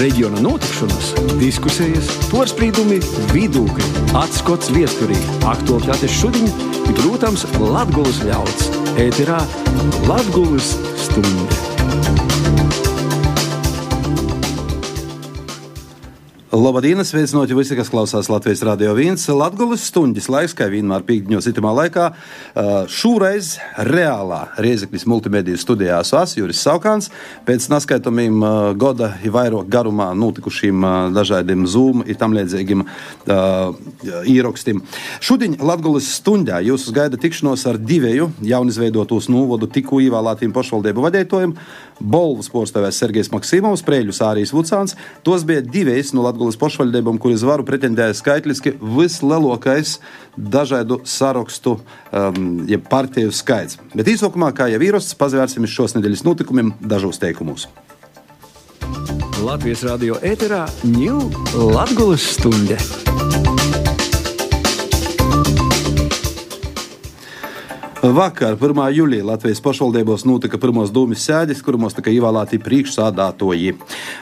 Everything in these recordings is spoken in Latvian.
Reģiona notikšanas, diskusijas, porcelāna, vidūkļi, atskats viesturī, aktuālitātes šodien, protams, Latvijas ļauds. Ēterā Latvijas stunde. Labdien, sveicināti visi, kas klausās Latvijas Rādio 1. Latvijas stundas laiks, kā vienmēr pīkņos itamā laikā. Šoreiz reālā Riezekļas multimediju studijā esas Juris Saukāns. Pēc naskaitomiem goda vairāk garumā notikušiem dažādiem Zoom ir tam līdzīgiem īrakstiem. Šodien Latvijas stundā jūs gaida tikšanos ar divēju jaunizveidotos novodu tikko ievēlētiem pašvaldību vadītājiem. Bolvas porcelāns Sergejs Maksimovs, Prēļus Ārijas Vucāns. Tos bija divas no Latvijas pašvaldībām, kuras varu pretendēja skaitliski vislielākais dažādu sarakstu, um, jeb partiju skaits. Bet īsākumā, kā jau īrosts, pazvērsim šos nedēļas notikumiem dažos teikumos. Latvijas radio ēterā ņūl Latvijas stunde. Vakar, 1. jūlijā, Latvijas pašvaldībos notika pirmos dūmis sēdes, kuros tika ievēlēti priekšsādātoji.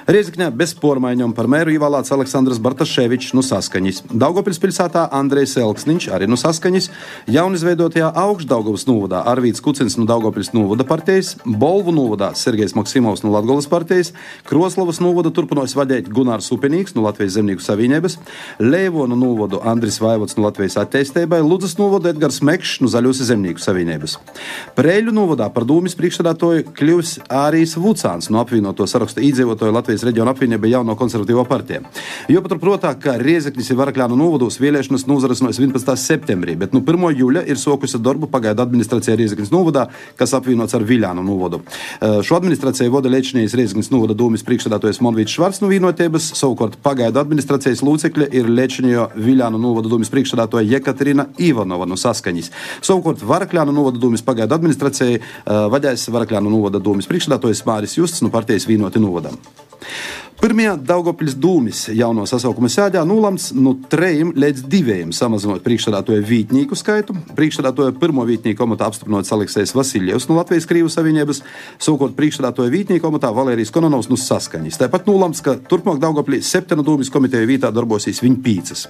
Riezikņā bez pormaiņām par mēru ievēlēts Aleksandrs Bartaševičs no Saskaņas, Daugopils pilsētā Andrejs Elksniņš arī no Saskaņas, jaunizveidotajā augšdaugavas novadā Arvīts Kucins no Daugopils novada partijas, Bolvu novadā Sergejs Maksimovs no Latgolas partijas, Kroslavas novada turpinojas vadīt Gunārs Upinīgs no Latvijas zemnieku savienības, Leivonu novadu Andris Vaivots no Latvijas attīstībai, Ludzas novadu Edgars Mekšs no Zaļos zemnieku savienības. Savienības. Preļu novadā par dūmis priekšstādātoju kļuvis Ārijas Vucāns no apvienoto sarakstu iedzīvotāju Latvijas reģiona apvienība jauno konservatīvo partiju. Jo paturprātā, ka Riezeknis ir Varakļānu novados vēlēšanas nozares no 11. septembrī, bet nu 1. jūļa ir sokusi darbu pagaidu administrācijā Riezeknis novadā, kas apvienots ar Viļānu novadu. Šo administrāciju vada Lečnijas Riezeknis novada dūmis priekšstādātājs Monvīts Švarts no vienotības, savukārt pagaidu administrācijas locekļa ir Lečņo Viļānu novada dūmis priekšstādātāja Jekaterina Ivanova no Saskaņas. Savukārt Varakļānu novada dūmis pagaidu administrācijai vaļais Varakļānu novada dūmis priekšstādātājs Māris Justs no partijas vienoti novadam. Pirmajā Daugopils dūmis jauno sasaukuma sēdē nolēmts no trejiem līdz diviem samazinot priekšstādātoju vītnieku skaitu. Priekšstādātoju pirmo vītnieku amatā apstiprināts Aleksējs Vasiljevs no Latvijas Krīvu Savienības, savukārt priekšstādātoju vītnieku amatā Valērijas Kononovs no Saskaņas. Tāpat nolēmts, ka turpmāk Daugopilī septiņu dūmis komiteju vietā darbosies viņa pīcis.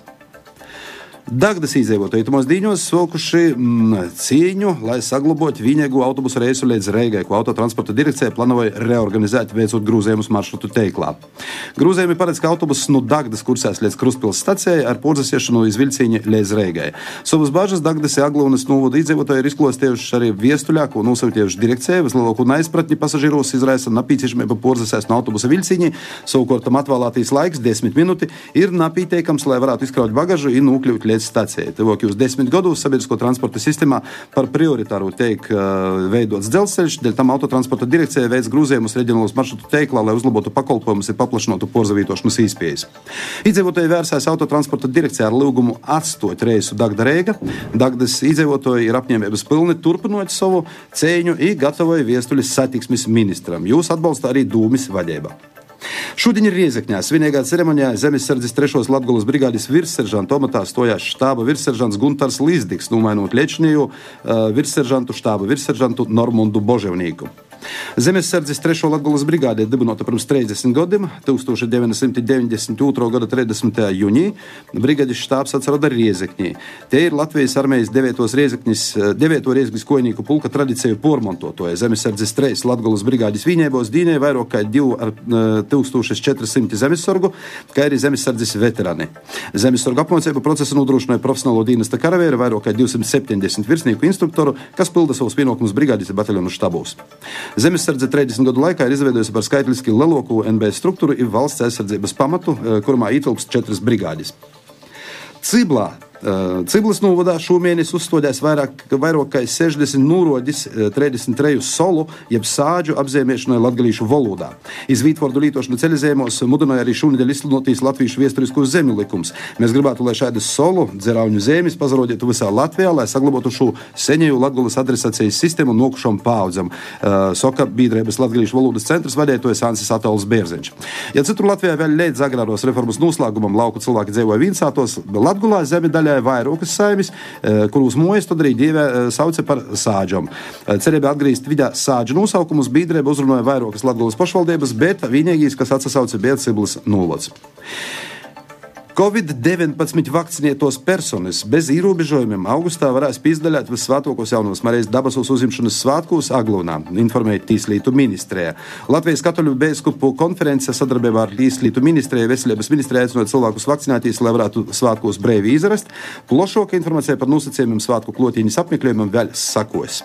Dagdas izdzīvotāji tumos dīņos sokuši mm, cīņu, lai saglabātu viņēgu autobusu reisu līdz Reigai, ko autotransporta direkcija plānoja reorganizēt, veicot grūzījumus maršrutu teiklā. Grūzījumi paredz, ka autobuss no Dagdas kursēs līdz Kruspils stacijai ar porziesiešanu iz Vilcīņa līdz Reigai. Savas bažas Dagdas Aglūnas novodu izdzīvotāji ir izklostējuši arī viestuļā, ko nosūtījuši direkcijai. Vislielāko neizpratni pasažieros izraisa nepieciešamība porzēsēs no autobusa Vilcīņa. Savukārt tam atvēlētīs laiks, 10 minūti, ir napīteikams, lai varētu izkraut bagažu un nokļūt līdz stācijai. Tuvākajos desmit gados sabiedrisko transporta sistēmā par prioritāru tiek uh, veidots dzelzceļš, dēļ tam autotransporta direkcija veids grūzījumus reģionālos maršrutu teiklā, lai uzlabotu pakalpojumus un paplašinātu porzavītošanas iespējas. Iedzīvotāji vērsās autotransporta direkcijā ar lūgumu atstāt reisu Dagda Reiga. Dagdas iedzīvotāji ir apņēmības pilni turpinot savu cēņu un gatavoja viestuļus satiksmes ministram. Jūs atbalsta arī dūmis vadībā. Šodien ir Riezekņā. Svinīgā ceremonijā Zemesardzes 3. Latvijas brigādes virsseržanta amatā stojās štāba virsseržants Guntars Līsdiks, nomainot Liečniju uh, virsseržantu štāba virsseržantu Normundu Boževnīku. Zemesardzes 3. Latvijas brigādē dibināta pirms 30 gadiem, 1992. gada 30. jūnijā. Brigādes štābs atrada Riezekņī. Te ir Latvijas armijas 9. Riezekņas, 9. Riezekņas kojnieku pulka tradiciju pormontotoja. Zemesardzes 3. Latvijas brigādes viņēbos dīnē vairāk kā 2400 zemesargu, kā arī zemesardzes veterāni. Zemesargu apmācību procesu nodrošināja profesionālo dienesta karavēru vairāk kā 270 virsnieku instruktoru, kas pilda savus pienākumus brigādes bataljonu štabos. Zemesardze 30 gadu laikā ir izveidojusi par skaitliski lielāko NB struktūru un valsts aizsardzības pamatu, kurā ietilpst četras brigādes. Ciblā Ciblis novadā šomēnes uzstādījās vairāk, vairāk kā 60 nūroģis 33 solu, jeb sāģu apzīmēšanai latgalīšu valodā. Izvītvordu lītošanu ceļzēmos mudināja arī šonadēļ izsludinotīs latviešu vēsturisko zemju likums. Mēs gribētu, lai šādas solu dzerauņu zemes pazarodītu visā Latvijā, lai saglabātu šo senēju latgulas adresācijas sistēmu nokušam paudzam, uh, soka biedrības latgalīšu valodas centrs vadītājs Ansis Atols Bērziņš. Ja citur Latvijā vēl līdz agrāros reformas noslēgumam lauku cilvēki dzīvoja viensātos, Latgulā zemi ir vairākas saimes, kur uz mojas tad arī dievē sauca par sāģom. Cerība atgriezt vidā sāģu nosaukumus biedrība uzrunāja vairākas Latvijas pašvaldības, bet vienīgais, kas atsauca, bija Ciblis Nūlots. Covid-19 vakcinētos personas bez ierobežojumiem augustā varēs pīzdalēt visvētākos jaunos Marijas dabasos uzņemšanas svētkos Aglonā, informēja Tīslītu ministrija. Latvijas katoļu bēskupu konference sadarbībā ar Tīslītu ministriju veselības ministriju aicinot cilvēkus vakcinēties, lai varētu svētkos brīvi izrast. Plašāka informācija par nosacījumiem svētku klotīņas apmeklējumam vēl sakos.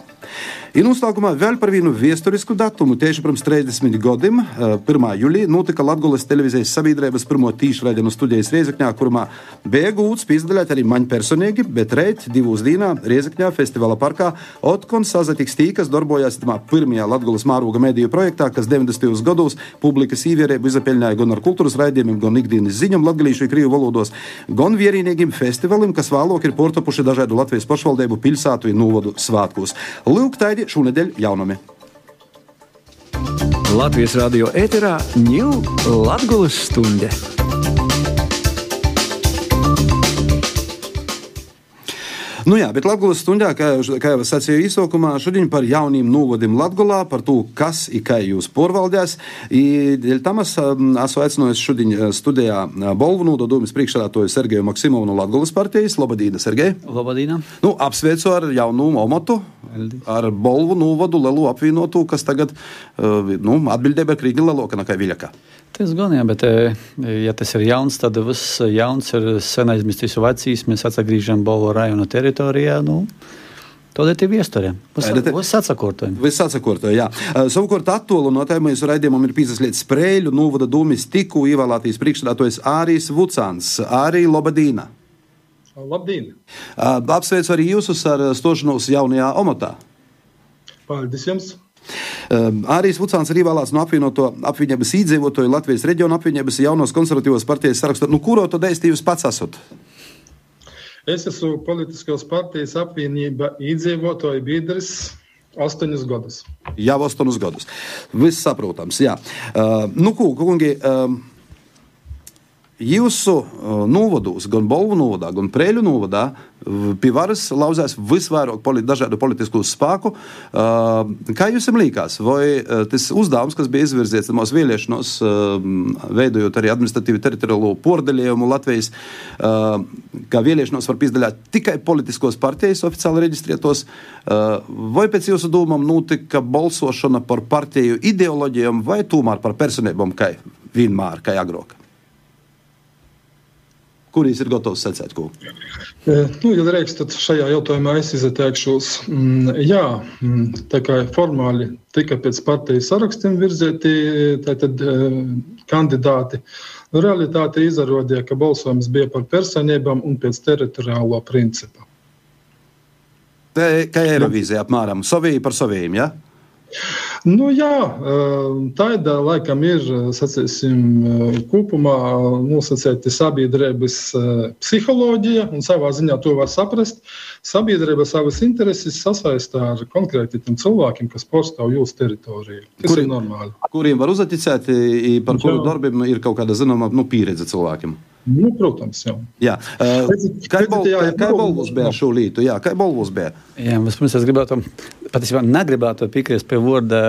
Ir noslēgumā vēl par vienu vēsturisku datumu. Tieši pirms 30 gadiem, 1. jūlijā, notika Latvijas televīzijas sabiedrības pirmo tīšraidieну studijas Riezekņā, kurā bija gūts pīzdalēt arī maņu personīgi, bet reit divos dīnā Riezekņā festivāla parkā Otkon sazatiks tī, kas darbojās pirmajā Latvijas māroga mediju projektā, kas 90. gados publikas īvierēbu izapeļņāja gan ar kultūras raidījumiem, gan ikdienas ziņām latgalīšu un krievu valodos, gan vienīgiem festivālim, kas vēlāk ir portapuši dažādu Latvijas pašvaldību pilsētu un novadu svētkos. Lūk, taidi šonadēļ jaunumi. Latvijas radio ēterā ņūl Latgulas stunde. Nu jā, bet Latvijas stundā, kā, kā jau sacīju īsākumā, šodien par jauniem novadiem Latvijā, par to, kas ir kā jūs porvaldās. Dēļ tam es esmu aicinājis šodien studijā Bolvu nododumus priekšsēdētoju Sergeju Maksimovu no Latvijas partijas. Labadīna, Sergej! Labadīna! Nu, apsveicu ar jaunu omatu, ar Bolvu novadu lielu apvienotu, kas tagad nu, atbildēja par Krīģi Leloka nekā Viļaka. Tas gan jā, bet, ja tas ir jauns, tad viss jauns ir sen aizmirstis vecīs. Mēs atgriežam Bolvu rajona teritorijā. Nu. Tādēļ ir viesturē. Viss atsakortoja. Viss atsakortoja, jā. Savukārt mūsu raidījumam ir pīzas lietas sprēļu, novada dūmis tikku ievēlētīs priekšstādātojas Ārijas Vucāns. Arī Lobadīna. Labdien! Apsveicu arī jūsus ar stošanos jaunajā omatā. Paldies jums! Um, arī Vucāns ir ievēlēts no apvienoto apvienības iedzīvotāju Latvijas reģiona apvienības jaunos konservatīvos partijas sarakstā. Nu, kuro tad jūs pats esat? Es esmu politiskās partijas apvienība iedzīvotāju biedrs. Astoņus gadus. Jau astoņus gadus. Viss saprotams. Jā. Uh, nu, kungi, uh, Jūsu novados, gan Bolvu novadā, gan Prēļu novadā, pie varas lauzās visvairāk poli dažādu politisku spēku. Kā jums liekas, vai tas uzdevums, kas bija izvirzīts mūsu vēlēšanos, veidojot arī administratīvu teritoriālo pordaļējumu Latvijas, kā vēlēšanos var pizdaļāt tikai politiskos partijas oficiāli reģistrētos, vai pēc jūsu domām notika balsošana par partiju ideoloģijām vai tomēr par personībām, kā vienmēr, kā agrāk? Kurīs ir gatavs secēt, ko? Nu, ja drīkst, tad šajā jautājumā es izteikšos. Mm, jā, mm, tā kā formāli tika pēc partijas sarakstiem virzīti tātad, kandidāti. Realitāte izrādīja, ka balsojums bija par personībām un pēc teritoriālo principu. Kā Eirovīzija apmēram savīgi par saviem, ja? Nu, jā, tāda laikam ir sacīsim, kopumā nosacīta sabiedrības psiholoģija, un savā ziņā to var saprast. Sabiedrība savas intereses sasaistā ar konkrētiem cilvēkiem, kas pārstāv jūsu teritoriju. Tas Kuri, ir normāli. Kuriem var uzticēt, par kuru darbiem ir kaut kāda zināma nu, pieredze cilvēkiem? Nu, protams, jau. Jā. Kā Bolvus bija šo lītu? Jā, kā Bolvus bija? Jā, vispirms es gribētu, patiesībā negribētu piekrist pie, vorda,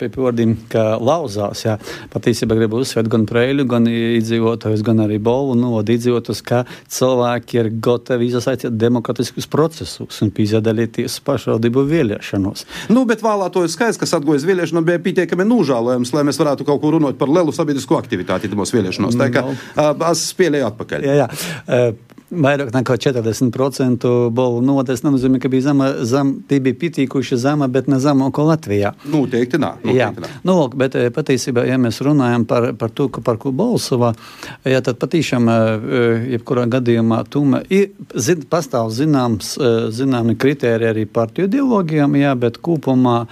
pie vārdiem, ka lauzās. Jā. Patiesībā gribu uzsvērt gan Preļu, gan iedzīvotājus, gan arī Bolvu nodu iedzīvotājus, ka cilvēki ir gatavi iesaistīt demokratiskus procesus un piedalīties pašvaldību vēlēšanos. Nu, bet vēlētojos skaidrs, kas atgojas vēlēšanām, bija pietiekami nožēlojams, lai mēs varētu kaut ko runāt par lielu sabiedrisko aktivitāti mūsu vēlēšanos. Tā kā no. uh, es spēlēju atpakaļ. Jā, jā. Uh, vairāk nekā 40% bolu nodeļas nenozīmē, ka bija zema, zem, tie bija pitīkuši zema, bet ne zemāko Latvijā. Noteikti nā. Noteikti jā, nā. Nu, bet patiesībā, ja mēs runājam par, par to, ka par ko balsovā, jā, tad patiešām, jebkurā gadījumā, tuma, ir, zin, pastāv zināms, zināmi kritēriji arī partiju ideologijām, jā, bet kopumā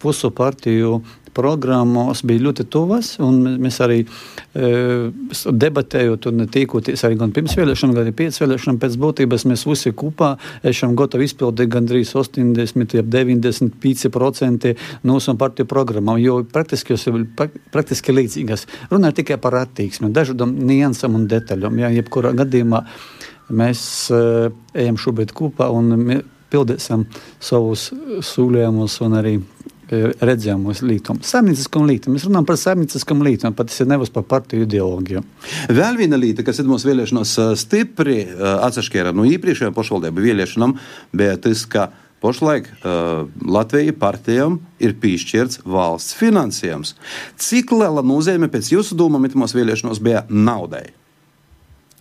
pusu partiju programmas bija ļoti tuvas. Mēs arī e, debatējot un tīkoties arī gan pirms vēlēšanām, gan pēc vēlēšanām, pēc būtības mēs visi kopā esam gatavi izpildīt gandrīz 80, 95% no mūsu partiju programmām, jo praktiski jau ir praktiski līdzīgas. Runāju tikai par attieksmi, dažādām niansam un detaļām. Jā, jebkurā gadījumā mēs uh, ejam šobrīd kopā un pildīsim savus sūlījumus un arī redzējumus lītumu. Saimnieciskam lītumam. Mēs runājam par saimnieciskam lītumam, pat tas ir nevis par partiju ideoloģiju. Vēl viena lieta, kas ir mūsu vēlēšanos stipri atsašķēra no iepriekšējām pašvaldību vēlēšanām, bija tas, ka Pašlaik uh, Latvijas partijām ir piešķirts valsts finansējums. Cik liela nozīme pēc jūsu domām mūsu vēlēšanos bija naudai?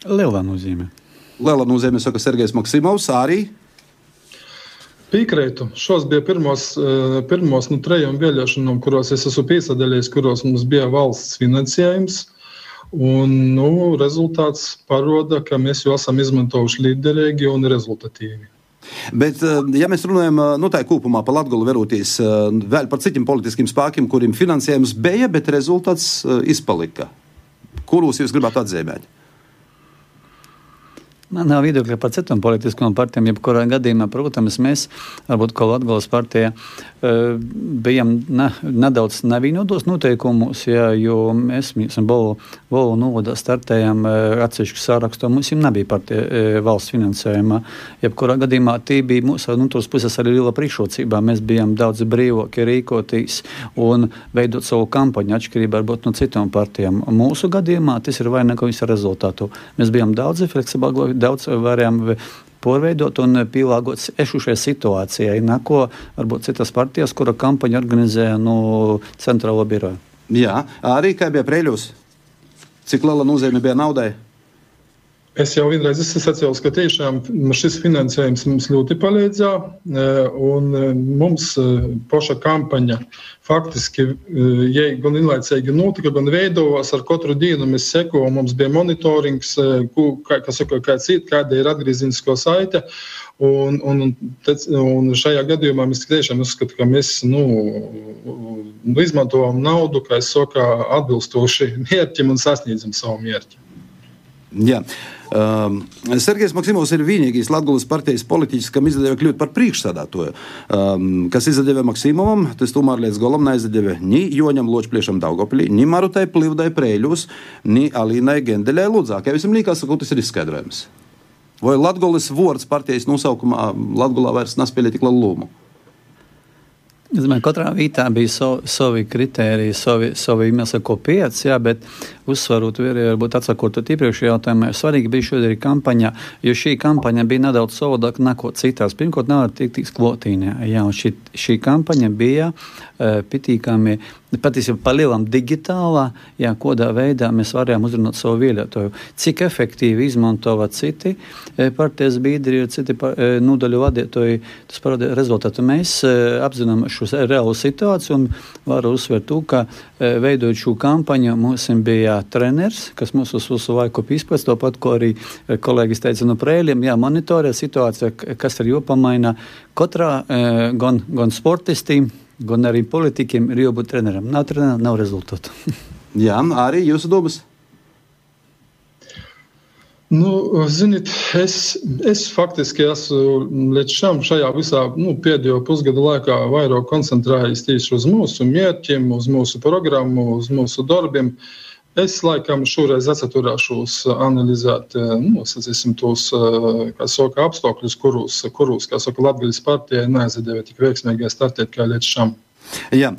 Liela nozīme. Liela nozīme, saka Sergejs Maksimovs, arī Piekrītu. Šos bija pirmos, pirmos no nu, trejām vēlēšanām, kuros es esmu piesadaļījis, kuros mums bija valsts finansējums. Un, nu, rezultāts parāda, ka mēs jau esam izmantojuši līderīgi un rezultatīvi. Bet, eh, ja mēs runājam eh, nu, kopumā par Latviju, verotīs eh, vēl par citiem politiskiem spēkiem, kuriem finansējums bija, bet rezultāts izpalika. Kurus jūs gribētu atzīmēt? Man nav viedokļa par citām politiskām partijām. Jebkurā gadījumā, protams, mēs, varbūt Latvijas partija, eh, bijām ne, nedaudz nevienotos noteikumos, ja, jo mēs esam Volu novadā startējām eh, atsevišķu sārakstu. Mums jau nebija partija eh, valsts finansējuma. Jebkurā gadījumā tī bija mūsu no tos puses arī liela priekšrocība. Mēs bijām daudz brīvāki rīkoties un veidot savu kampaņu atšķirībā no citām partijām. Mūsu gadījumā tas ir vainagojis rezultātu. Mēs bijām daudz fleksiblāki daudz varējām porveidot un pielāgot ešušajai situācijai, nako varbūt citas partijas, kura kampaņu organizēja no centrālo biroja. Jā, arī kā bija Preļus? Cik liela nozīme bija naudai? Es jau vienreiz esmu sacījis, ka tiešām šis finansējums mums ļoti palīdzēja. Eh, eh, mums eh, paša kampaņa faktiski ja gan ilglaicīgi notika, gan veidojās. Ar katru dienu mēs sekojam, mums bija monitorings, kā, saka, kāda ir atgriezenisko saite. Un, un, un šajā gadījumā mēs tiešām uzskatām, ka mēs nu, izmantojam naudu, kā es saku, atbilstoši mērķim un sasniedzam savu mērķi. Jā. Um, Sergejs Maksimovs ir vienīgais Latvijas partijas politiķis, kam izdevās kļūt par priekšsādātoju. Um, kas izdevās Maksimovam, tas tomēr līdz galam neizdevās ni Joņam Ločpliešam Daugopilī, ni Marutai Plivdai Prēļus, ni Alīnai Gendelē Ludzā. Kā visam liekas, ka tas ir izskaidrojums. Vai Latvijas vārds partijas nosaukumā Latvijā vairs nespēlē tik lielu lomu? Es domāju, katrā vietā bija so, savi kriteriji, savi, savi jāsaka, pieci, jā, bet uzsvarot, varbūt atsakot iepriekšējā jautājumā, svarīgi bija šodien kampaņa, jo šī kampaņa bija nedaudz savādāka nekā citās. Pirmkārt, tikt tik klotīnē, jā, šī, šī kampaņa bija uh, pitīkami patiesībā palielam digitālā, jā, kādā veidā mēs varējām uzrunāt savu viļotoju. Cik efektīvi izmantoja citi e, partijas biedri, citi e, nodaļu vadītāji, tas parāda rezultātu. Mēs apzinām šo reālu situāciju un varu uzsvērt to, ka veidojot šo kampaņu, mums bija treneris, kas mums uz visu laiku izpēc, tāpat, ko arī kolēģis teica no prēļiem, jā, monitorē situāciju, kas ir jopamaina katrā gan, gan sportistī, gan arī politikiem ir jābūt trenerim. Nav trenerim, nav rezultātu. Jā, arī jūsu domas. Nu, ziniet, es, es faktiski esmu līdz šim šajā visā nu, pēdējo pusgada laikā vairāk koncentrējies tieši uz mūsu mērķiem, uz mūsu programmu, uz mūsu darbiem. Es laikam šoreiz atcerēšos analizēt nu, sacīsim, tos saka, apstākļus, kurus, kurus saka, Latvijas partijai neaizdeva tik veiksmīgi startēt kā līdz šim. Jā.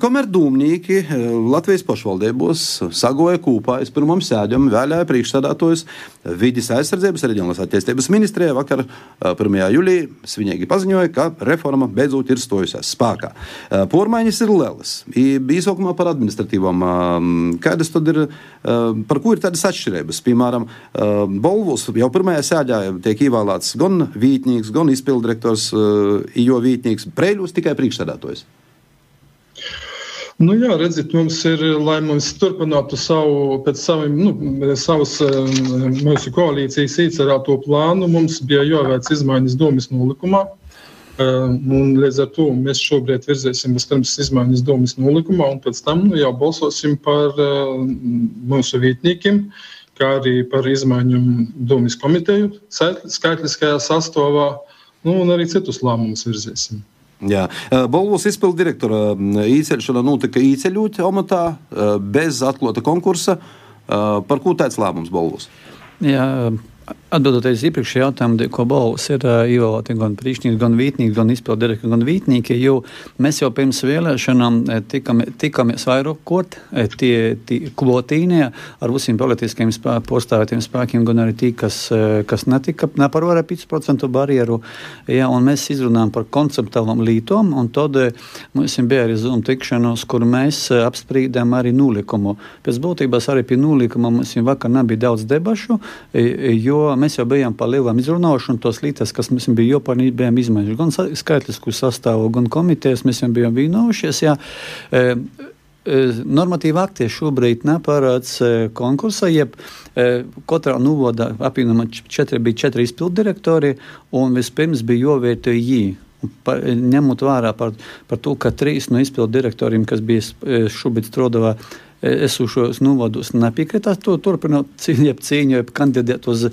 Kamēr dūmnieki Latvijas pašvaldībos sagoja kopā, es pirmam sēdam vēlēju priekšsādātojus vidas aizsardzības reģionālās attīstības ministrijā vakar 1. jūlijā svinīgi paziņoja, ka reforma beidzot ir stojusies spēkā. Pormaiņas ir lielas. Īsākumā par administratīvām. Kādas tad ir, par ko ir tādas atšķirības? Piemēram, Bolvus jau pirmajā sēdē tiek ievēlēts gan vītnieks, gan izpildirektors, jo vītnieks, Preļus tikai priekšsādātojs. Nu, jā, redziet, mums ir, lai mums turpinātu savu, pēc saviem, nu, savas mūsu koalīcijas īcerēto plānu, mums bija jāveic izmaiņas domas nolikumā. Un līdz ar to mēs šobrīd virzīsim vispirms izmaiņas domas nolikumā, un pēc tam nu, jau balsosim par mūsu vītniekiem, kā arī par izmaiņu domas komiteju skaitliskajā sastāvā, nu, un arī citus lēmumus virzīsim. Jā. Bolvos izpildu direktora īceļšana notika īceļot amatā bez atklāta konkursa. Par ko tāds lēmums Bolvos? Jā, Atbildot uz iepriekšējā jautājumu, ko Bols ir uh, ievēlēti gan priekšnieki, gan vītnieki, gan izpildu direktori, gan vītnieki, jo mēs jau pirms vēlēšanām tikam, tikāmies vairāk kort tie, tie klotīnie ar visiem politiskiem spē, postāvētiem spēkiem, gan arī tie, kas, kas netika neparvarēja 5% barjeru. Ja, mēs izrunājām par konceptuālām lītām, un tad mums bija arī Zoom tikšanos, kur mēs apspriedām arī nulikumu. Pēc būtības arī pie nulikuma mums vakar nebija daudz debašu, jo mēs jau bijām par lielām izrunāšanu, tos līdzekļus, kas mums bija joprojām bijām izmaiņojuši. Gan skaitlisku sastāvu, gan komitejas mēs jau bijām vienojušies. Jā. E, e, Normatīvi aktie šobrīd neparāds e, konkursa, jeb katrā novodā apvienojumā četri, bija četri izpildu direktori, un vispirms bija jāvērtē jī. Par, ņemot vērā par, par to, ka trīs no izpildu direktoriem, kas bija šobrīd strādājā esošos novadus nepiekritās to turpināt cīņu, cīņu kandidēt uz e,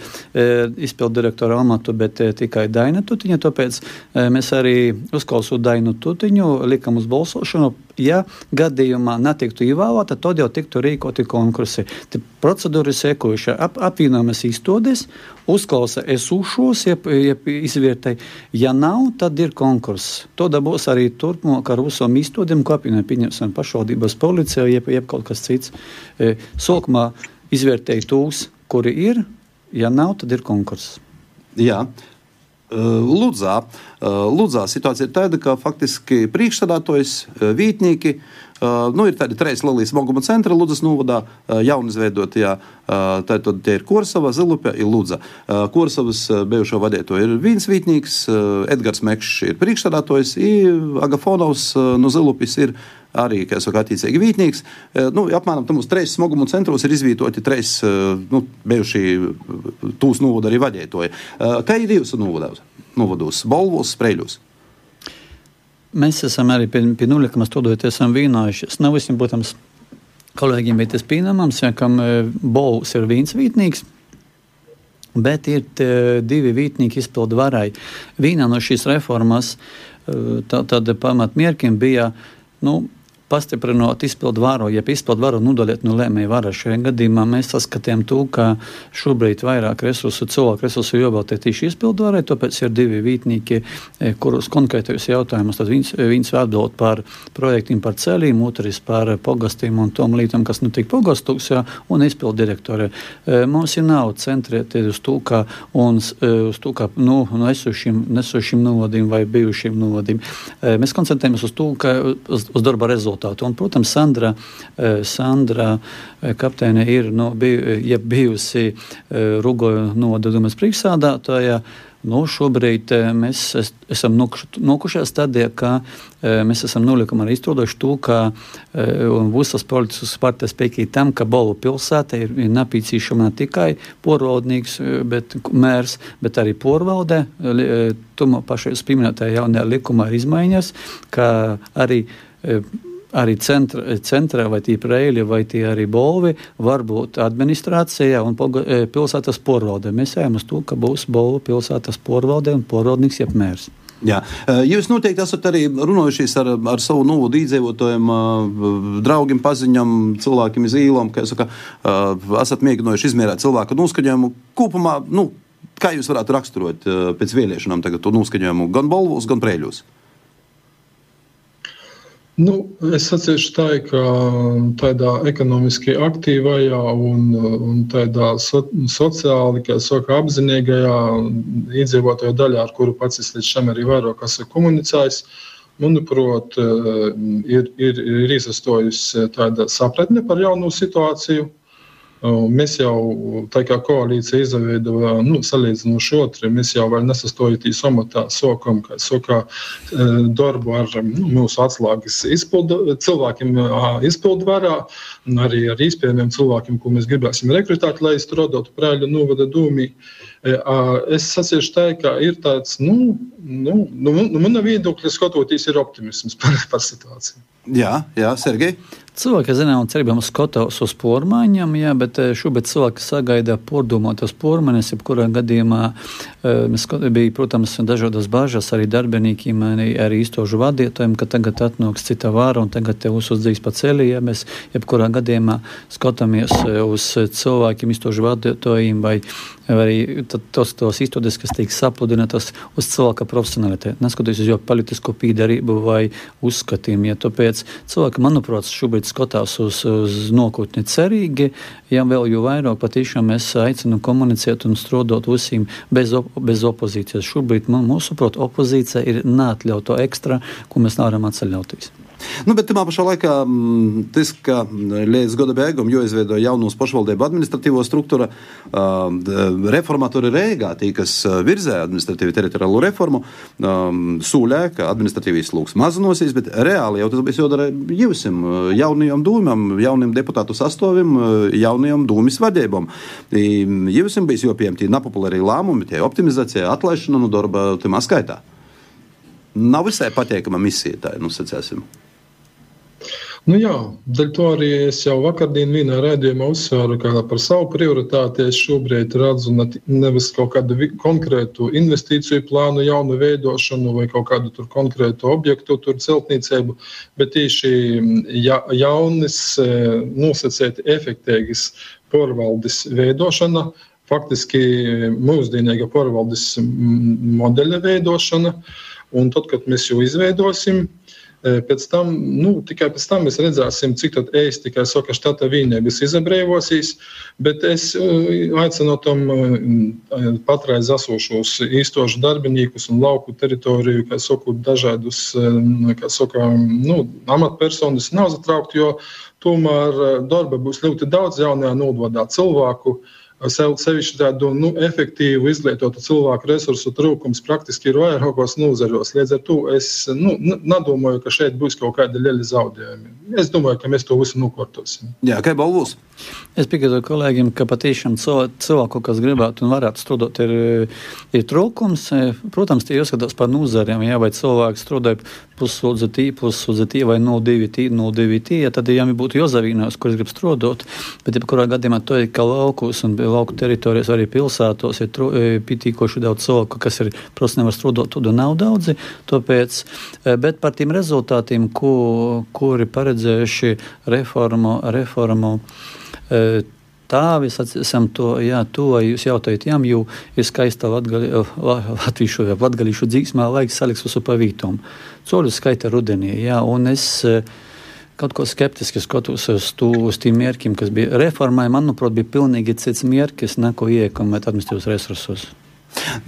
izpildu direktora amatu, bet e, tikai Daina Tutiņa. Tāpēc e, mēs arī uzklausot Dainu Tutiņu, likam uz balsošanu. Ja gadījumā netiktu ievēlēta, tad jau tiktu rīkoti konkursi. Te procedūra ir sekojuša. Ap, apvienojamas izstādes, uzklausa esošos, jeb, jeb izvērtēji. Ja nav, tad ir konkurss. To dabūs arī turpmāk ar visām izstādēm, ko apvienojam, pieņemsim pašvaldības policija, jeb, jeb kaut kas cits. E, sākumā izvērtēji tūs, kuri ir, ja nav, tad ir konkurss. Jā. E, Ludzā, e, Ludzā situācija ir tāda, ka faktiski priekšstādātojas vītnieki Uh, nu, ir tādi trīs Latvijas smaguma centri Ludzas novadā, jaunizveidotajā. Tātad tie ir Korsava, Zilupja, ir Ludza. Uh, Korsavas bijušo vadītāju ir Vītnīgs, uh, Edgars Mekšs ir priekšstādātājs, Agafonovs uh, no Zilupjas ir arī, saka, attiecīgi vītnieks. Nu, apmēram tam uz trīs smagumu centros ir izvietoti trīs nu, bijuši tūs novada arī vadītāji. Kā ir jūsu novados? Bolvos, Spreļos? Mēs esam arī pie, pie nulles studoties, esam vienojušies. Nav visiem, protams, kolēģiem bija tas pieņemams, ja kam Bols ir viens vītnieks. Bet ir divi vītnieki izpildu varai. Viena no šīs reformas, tā, tāda pamatmērķiem bija nu, pastiprinot izpildu varu, ja izpildu varu nodaliet no lēmēju varas. Šajā gadījumā mēs saskatījām to, ka šobrīd vairāk resursu, cilvēku resursu jābaltē tieši izpildu varai, tāpēc ir divi vītnieki, e, kurus konkrētajos jautājumus, tad viens, viens atbild par projektiem par ceļiem, otrs par pogastiem un tom lītam, kas nu tik pogastus, jā, un izpildu direktori. E, mums ir nav centrēties uz to, ka, un, uz to, ka, nu, no esošiem, nesošiem novadiem vai bijušiem novadiem. Mēs koncentrējamies uz to, ka uz, uz darba rezultātu rezultātu. Un, protams, Sandra, eh, Sandra eh, kapteine ir nu, biju, ja bijusi eh, Rugoja nodaļas priekšsādātāja. Nu, šobrīd mēs es, esam nokušajā stadijā, ka mēs esam nolikumā arī izstrādājuši to, ka visas politiskas partijas piekrīt tam, ka Bolu pilsēta ir, nepieciešama ne tikai porvaldnieks, bet mērs, bet arī porvalde. Tuma pašais pieminētajā jaunajā likumā ir izmaiņas, ka arī arī centra, centrā, vai tie preļi, vai tie arī bolvi, var būt administrācijā un e, pilsētas porvaldē. Mēs ejam uz to, ka būs bolvu pilsētas porvaldē un porvaldnieks apmērs. Jā. E, jūs noteikti esat arī runājušies ar, ar savu novodu iedzīvotājiem, e, draugiem, paziņām, cilvēkiem iz īlām, kā saka, esat mēģinājuši izmērīt cilvēku noskaņojumu. Kopumā, nu, kā jūs varētu raksturot pēc vēlēšanām tagad to noskaņojumu gan Bolvos, gan Prēļos? Nu, es sacīšu tā, ka tādā ekonomiski aktīvajā un, un tādā so, sociāli, saka, apzinīgajā iedzīvotāju daļā, ar kuru pats es līdz šim arī vairāk esmu komunicējis, manuprāt, ir, ir, ir izsastojusi tāda sapratne par jaunu situāciju Mēs jau tā kā koalīcija izveidojām, nu, salīdzinoši otri, mēs jau vēl nesastojotīs amatā sokam, kā saka, darbu ar nu, mūsu atslēgas izpildu, cilvēkiem izpildu varā, arī ar iespējamiem cilvēkiem, ko mēs gribēsim rekrutēt, lai strādātu Prēļu novada dūmī. Es tā, ka ir tāds, nu, nu, nu, nu mana viedokļa skatoties, ir optimisms par, par situāciju. Jā, jā Sergei. Cilvēki, zinām, cerībām skatās uz pormaiņām, jā, bet eh, šobrīd cilvēki sagaida pordomātas pormaņas, jebkurā gadījumā eh, mēs bija, protams, dažādas bažas arī darbiniekiem, arī, īstožu vadītājiem, ka tagad atnāks cita vāra un tagad te uzsūdzīs pa ceļu, ja mēs jebkurā gadījumā skatāmies eh, uz cilvēkiem, īstožu vadītājiem vai, arī tos, tos izdodas, kas tiek sapludinātas uz cilvēka profesionalitāti, neskatoties uz jau politisko pīdarību vai uzskatiem. Ja tāpēc cilvēki, manuprāt, šobrīd skatās uz, uz nākotni cerīgi, ja vēl jau vairāk patiešām es aicinu komunicēt un strādāt visiem bez, op bez opozīcijas. Šobrīd, man, mūsuprāt, opozīcija ir neatļauta ekstra, ko mēs nevaram atceļauties. Nu, bet tajā pašā laikā mm, tas, ka līdz gada beigām jau izveidoja jaunos pašvaldību administratīvo struktūru, reformatori Rīgā, tie, kas virzēja administratīvu teritoriālo reformu, sūlē, ka administratīvīs lūks mazinosies, bet reāli jau tas bija jādara jausim, jaunajam dūmam, jauniem deputātu sastāvim, jaunajam dūmis vadībām. Jausim bija jopiem tie nepopulārie lēmumi, tie optimizācija, atlaišana no darba, timā skaitā. Nav visai patīkama misija, tā ir, nu, sacēsim. Nu jā, dēļ to arī es jau vakardien vienā rādījumā uzsvēru, ka par savu prioritāti es šobrīd redzu nevis kaut kādu konkrētu investīciju plānu, jaunu veidošanu vai kaut kādu konkrētu objektu, tur celtniecību, bet tieši ja, jaunas, e, nosacēti efektīgas porvaldes veidošana, faktiski mūsdienīga porvaldes modeļa veidošana. Un tad, kad mēs jau izveidosim, Pēc tam, nu, tikai pēc tam mēs redzēsim, cik tad es tikai saku, štata vienības izabreivosīs, bet es aicinu tam patreiz esošos īstošu darbiniekus un lauku teritoriju, kā saku, dažādus, kā saka, nu, amatpersonas nav zatraukt, jo tomēr darba būs ļoti daudz jaunajā novadā cilvēku, uh, sevišķi tādu nu, efektīvu, izlietotu cilvēku resursu trūkums praktiski ir vairākos nozaros. Līdz ar to es nu, nedomāju, ka šeit būs kaut kādi lieli zaudējumi. Es domāju, ka mēs to visu nokārtosim. Jā, kā balvos? Es piekrītu kolēģiem, ka patiešām cilvēku, kas gribētu un varētu strādāt, ir, ir trūkums. Protams, tie jāskatās par nozarēm. Jā, vai cilvēks strādā pussūdzatī, pussūdzatī vai no divi tī, no divi tī, ja tad jā, būtu jāzavīnās, kurš grib strādāt. Bet, ja kurā gadījumā to ir kā laukus un lauku teritorijas arī pilsētos, ir e, pitīkoši daudz cilvēku, kas ir, protams, nevar strādāt, tad nav daudzi. Tāpēc, e, bet par tiem rezultātiem, ko, kuri paredzējuši reformu, reformu E, tā mēs esam to, to jūs jautājat, jā, jo ir skaista latviešu, latgalīšu dzīsmā laiks saliks visu pa vītom. Coļu skaita rudenī, jā, un es kaut ko skeptiski skatos uz, tū, uz tiem mērķiem, kas bija reformai, manuprāt, bija pilnīgi cits mērķis, neko iekomēt administratīvos resursos.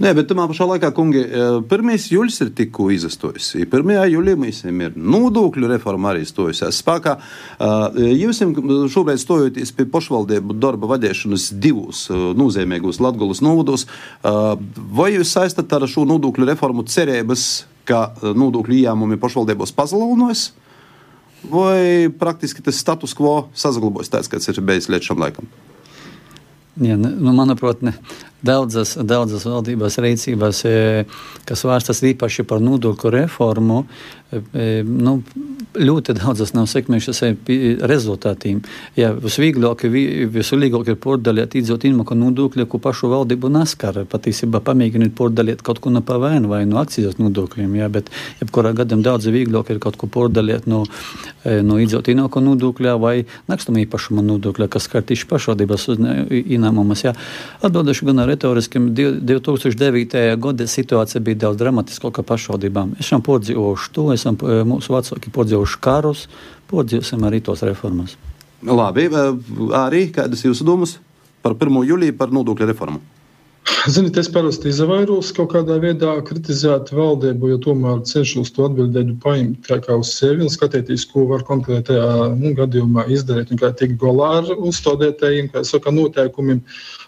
Nē, bet tajā pašā laikā, kungi, 1. E, jūlis ir tikko izastojis. 1. jūlijā mums ir nodokļu reforma arī stojusies spēkā. E, jūs šobrīd stojoties pie pašvaldību darba vadīšanas divos e, nozīmīgos Latgulas novados, vai jūs saistat ar šo nodokļu reformu cerības, ka nodokļu ieņēmumi pašvaldībos pazeminojas? Vai praktiski tas status quo saglabājas tāds, kāds ir bijis līdz šim laikam? Ja, nu, manuprāt, ne. Daudzas, daudzas valdības rīcībās, kas vērstas īpaši par nodokļu reformu, nu, ļoti daudzas nav sekmējušas rezultātiem. Ja, visvieglāk, visvieglāk ir pārdalīt iedzot inmaku nodokļu, ko pašu valdību naskar. Patiesībā pamēģināt pārdalīt kaut ko no pavēnu vai no akcijas nodokļiem, ja, bet jebkurā gadījumā daudz vieglāk ir kaut ko pārdalīt no, no iedzot inmaku nodokļa vai nekustamā īpašuma nodokļa, kas skar tieši pašvaldības ieņēmumus. Ja. Atbildēšu gan retoriski, 2009. gada situācija bija daudz dramatiskāka pašvaldībām. Es šam pārdzīvošu to esam mūsu vecāki podzīvojuši karus, podzīvosim arī tos reformas. Labi, arī kādas jūsu domas par 1. jūliju par nodokļu reformu? Ziniet, es parasti izvairos kaut kādā veidā kritizēt valdību, jo tomēr cenšos to atbildēt, paņemt kā, kā uz sevi un skatīties, ko var konkrētajā nu, gadījumā izdarīt un kā tikt galā ar uzstādētējiem, kā saka, noteikumiem.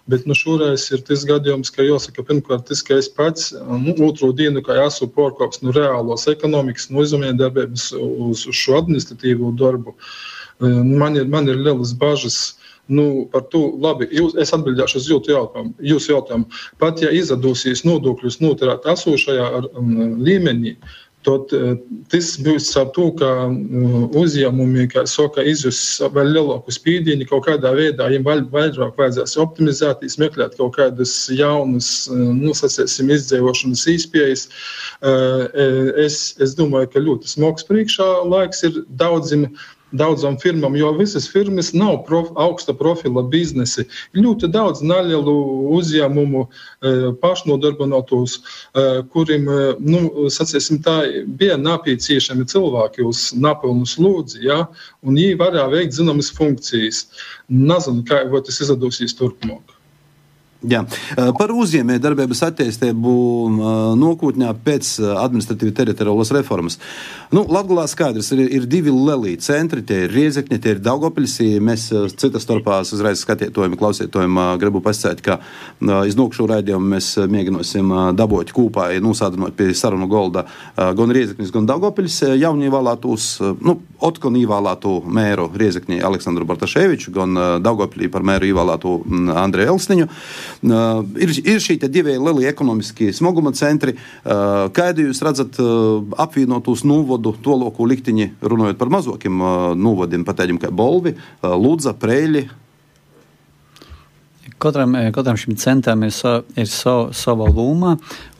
Bet nu, šoreiz ir tas gadījums, ka jāsaka, pirmkārt, tas, ka es pats nu, otro dienu, kā esmu porkops no nu, reālos ekonomikas, no uzņēmējdarbības uz, uz šo administratīvo darbu, man ir, man ir lielas bažas Nu, par to labi. Jūs, es atbildēšu uz jūsu jautājumu. Jūs jautājumu. Pat ja izdosies nodokļus noturēt esošajā um, līmenī, tad uh, tas būs ar to, ka uh, uzņēmumi, kā saka, izjus vēl lielāku spīdīni kaut kādā veidā, viņiem vēl vairāk vajadzēs optimizēt, meklēt kaut kādas jaunas, uh, nu, sacēsim, izdzīvošanas īspējas. Uh, es, es domāju, ka ļoti smags priekšā laiks ir daudziem daudzām firmām, jo visas firmas nav prof, augsta profila biznesi. Ļoti daudz nelielu uzņēmumu, pašnodarbinātos, kuriem nu, sacīsim, tā, bija nepieciešami cilvēki uz napilnu slūdzi, ja, un viņi varēja veikt zināmas funkcijas. Nezinu, kā tas izdosies turpmāk. Jā. Par uzņēmējdarbības attīstību nākotnē pēc administratīvas teritoriālas reformas. Nu, Latvijā skaidrs, ir, ir divi lieli centri. Tie ir Riezekņi, tie ir Daugopilsī. Mēs citas starpā uzreiz skatītājiem, klausītājiem gribu pasakāt, ka iznākšu raidījumu mēs mēģināsim dabūt kopā, nosādinot pie sarunu golda gan Riezekņus, gan Daugopils jaunie vēlētos, nu, otkon ievēlētu mēru Riezekņi Aleksandru Bartaševiču, gan Daugopilī par mēru ievēlētu Andreju Elsniņu. Uh, ir, ir šī divi lielie ekonomiskie smaguma centri. Uh, Kādu jūs redzat uh, apvienotos novodu to loku likteņi, runājot par mazākiem novadiem, patēģiem kā Bolvi, Lūdza, Preļi? Katram, katram šim centram ir, sa, ir sav, sava loma.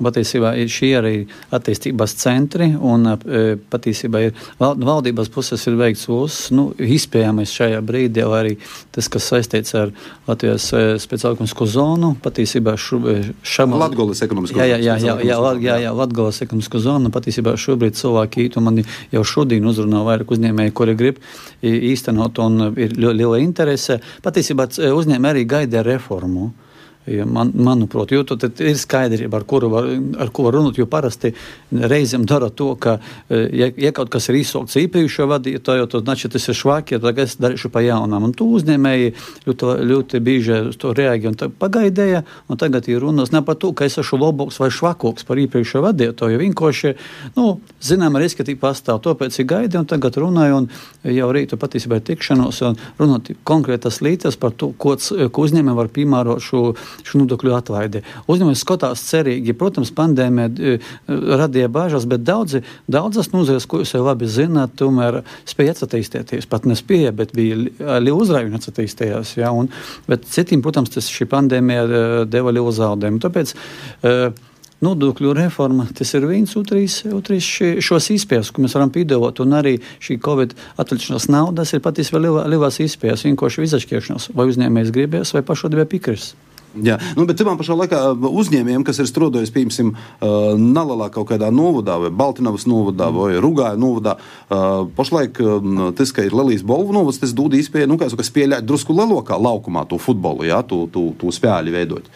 Patiesībā ir šie arī attīstības centri, un patiesībā ir valdības puses ir veikts uz, nu, izpējamais šajā brīdī, vai arī tas, kas saistīts ar Latvijas speciālisko zonu, patiesībā šam... Latgolas ekonomisko zonu. Jā, jā, jā, jā, jā, jā, Latgolas ekonomisko zonu, patiesībā šobrīd cilvēki ītu mani jau šodien uzrunā vairāk uzņēmēji, kuri grib īstenot, un ir liela interese. Patiesībā uzņēmēji arī gaida reformu reformu. Ja man, manuprāt, jo tad ir skaidrība, ar kuru var, ar ko var runāt. Jo parasti reizēm dara to, ka, ja, ja kaut kas ir izsaukts iepriekšējo vadītāju, tad znači, tas ir švaki, ja tagad es darīšu pa jaunām. Un tu uzņēmēji ļoti, ļoti bieži uz to reaģēja un pagaidēja, un tagad ir runas ne par to, ka es esmu labāks vai švakoks par iepriekšējo vadītāju. Vienkārši, nu, zinām, riski tī pastāv, tāpēc ir gaidi, un tagad runāju, un jau rītu patiesībā ir tikšanos, un runāt konkrētas lietas par to, ko, ko uzņēmēji var piemērot šo šo nodokļu atlaidi. Uzņēmējs skatās cerīgi. Protams, pandēmija e, radīja bažas, bet daudzi, daudzas nozares, ko jūs jau labi zināt, tomēr spēja attīstīties. Pat nespēja, bet bija liela uzrājuma attīstījās. Ja, un, bet citiem, protams, tas šī pandēmija e, deva lielu zaudējumu. Tāpēc, uh, Nodokļu reforma, tas ir viens, otrs, otrs šos izpējas, ko mēs varam piedāvāt, un arī šī Covid atlikšanās naudas ir patiesībā lielās izpējas, vienkārši izašķiešanās, vai uzņēmējs gribēs, vai pašvaldībai piekris. Jā, nu, bet tajā pašā laikā uzņēmējiem, kas ir strādājis, piemēram, Nalalā kaut kādā novadā, vai Baltiņavas novadā, vai Rugāja novadā, pašlaik tas, ka ir Lelijas Bolvu novads, tas dod iespēju, nu, kā saka, spēlēt drusku lielākā laukumā to futbolu, jā, to, to, to spēļu veidot.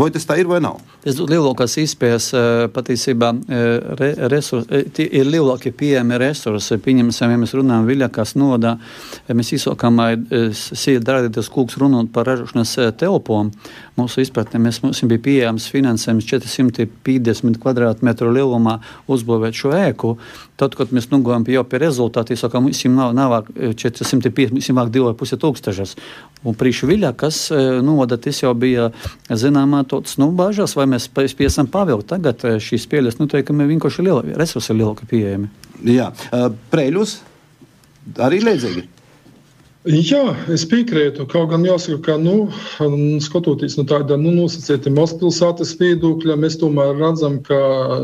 Vai tas tā ir vai nav? Tas dod lielākās iespējas patiesībā re, resursi, ir lielākie pieejami resursi. Pieņemsim, ja mēs runājam Viļakas novadā, mēs izsokam, sīk darītas kūks runāt par ražošanas telpām mūsu izpratnē mēs, mums bija pieejams finansējums 450 km2 lielumā uzbūvēt šo ēku. Tad, kad mēs nogājām pie jau pie rezultātu, sakām, mums nav, nav 450, mums vajag 2,5 tūkstošas. Un prīšviļā, kas novada, tas jau bija zināmā tāds, nu, bāžas, vai mēs spēsim pavilkt. Tagad šīs spēles noteikumi vienkārši liela, resursi ir lielāki pieejami. Jā, Preļus arī līdzīgi. Jā, es piekrītu. Kaut gan jāsaka, ka nu, skatoties no tāda nu, nosacīta mazpilsētas viedokļa, mēs tomēr redzam, ka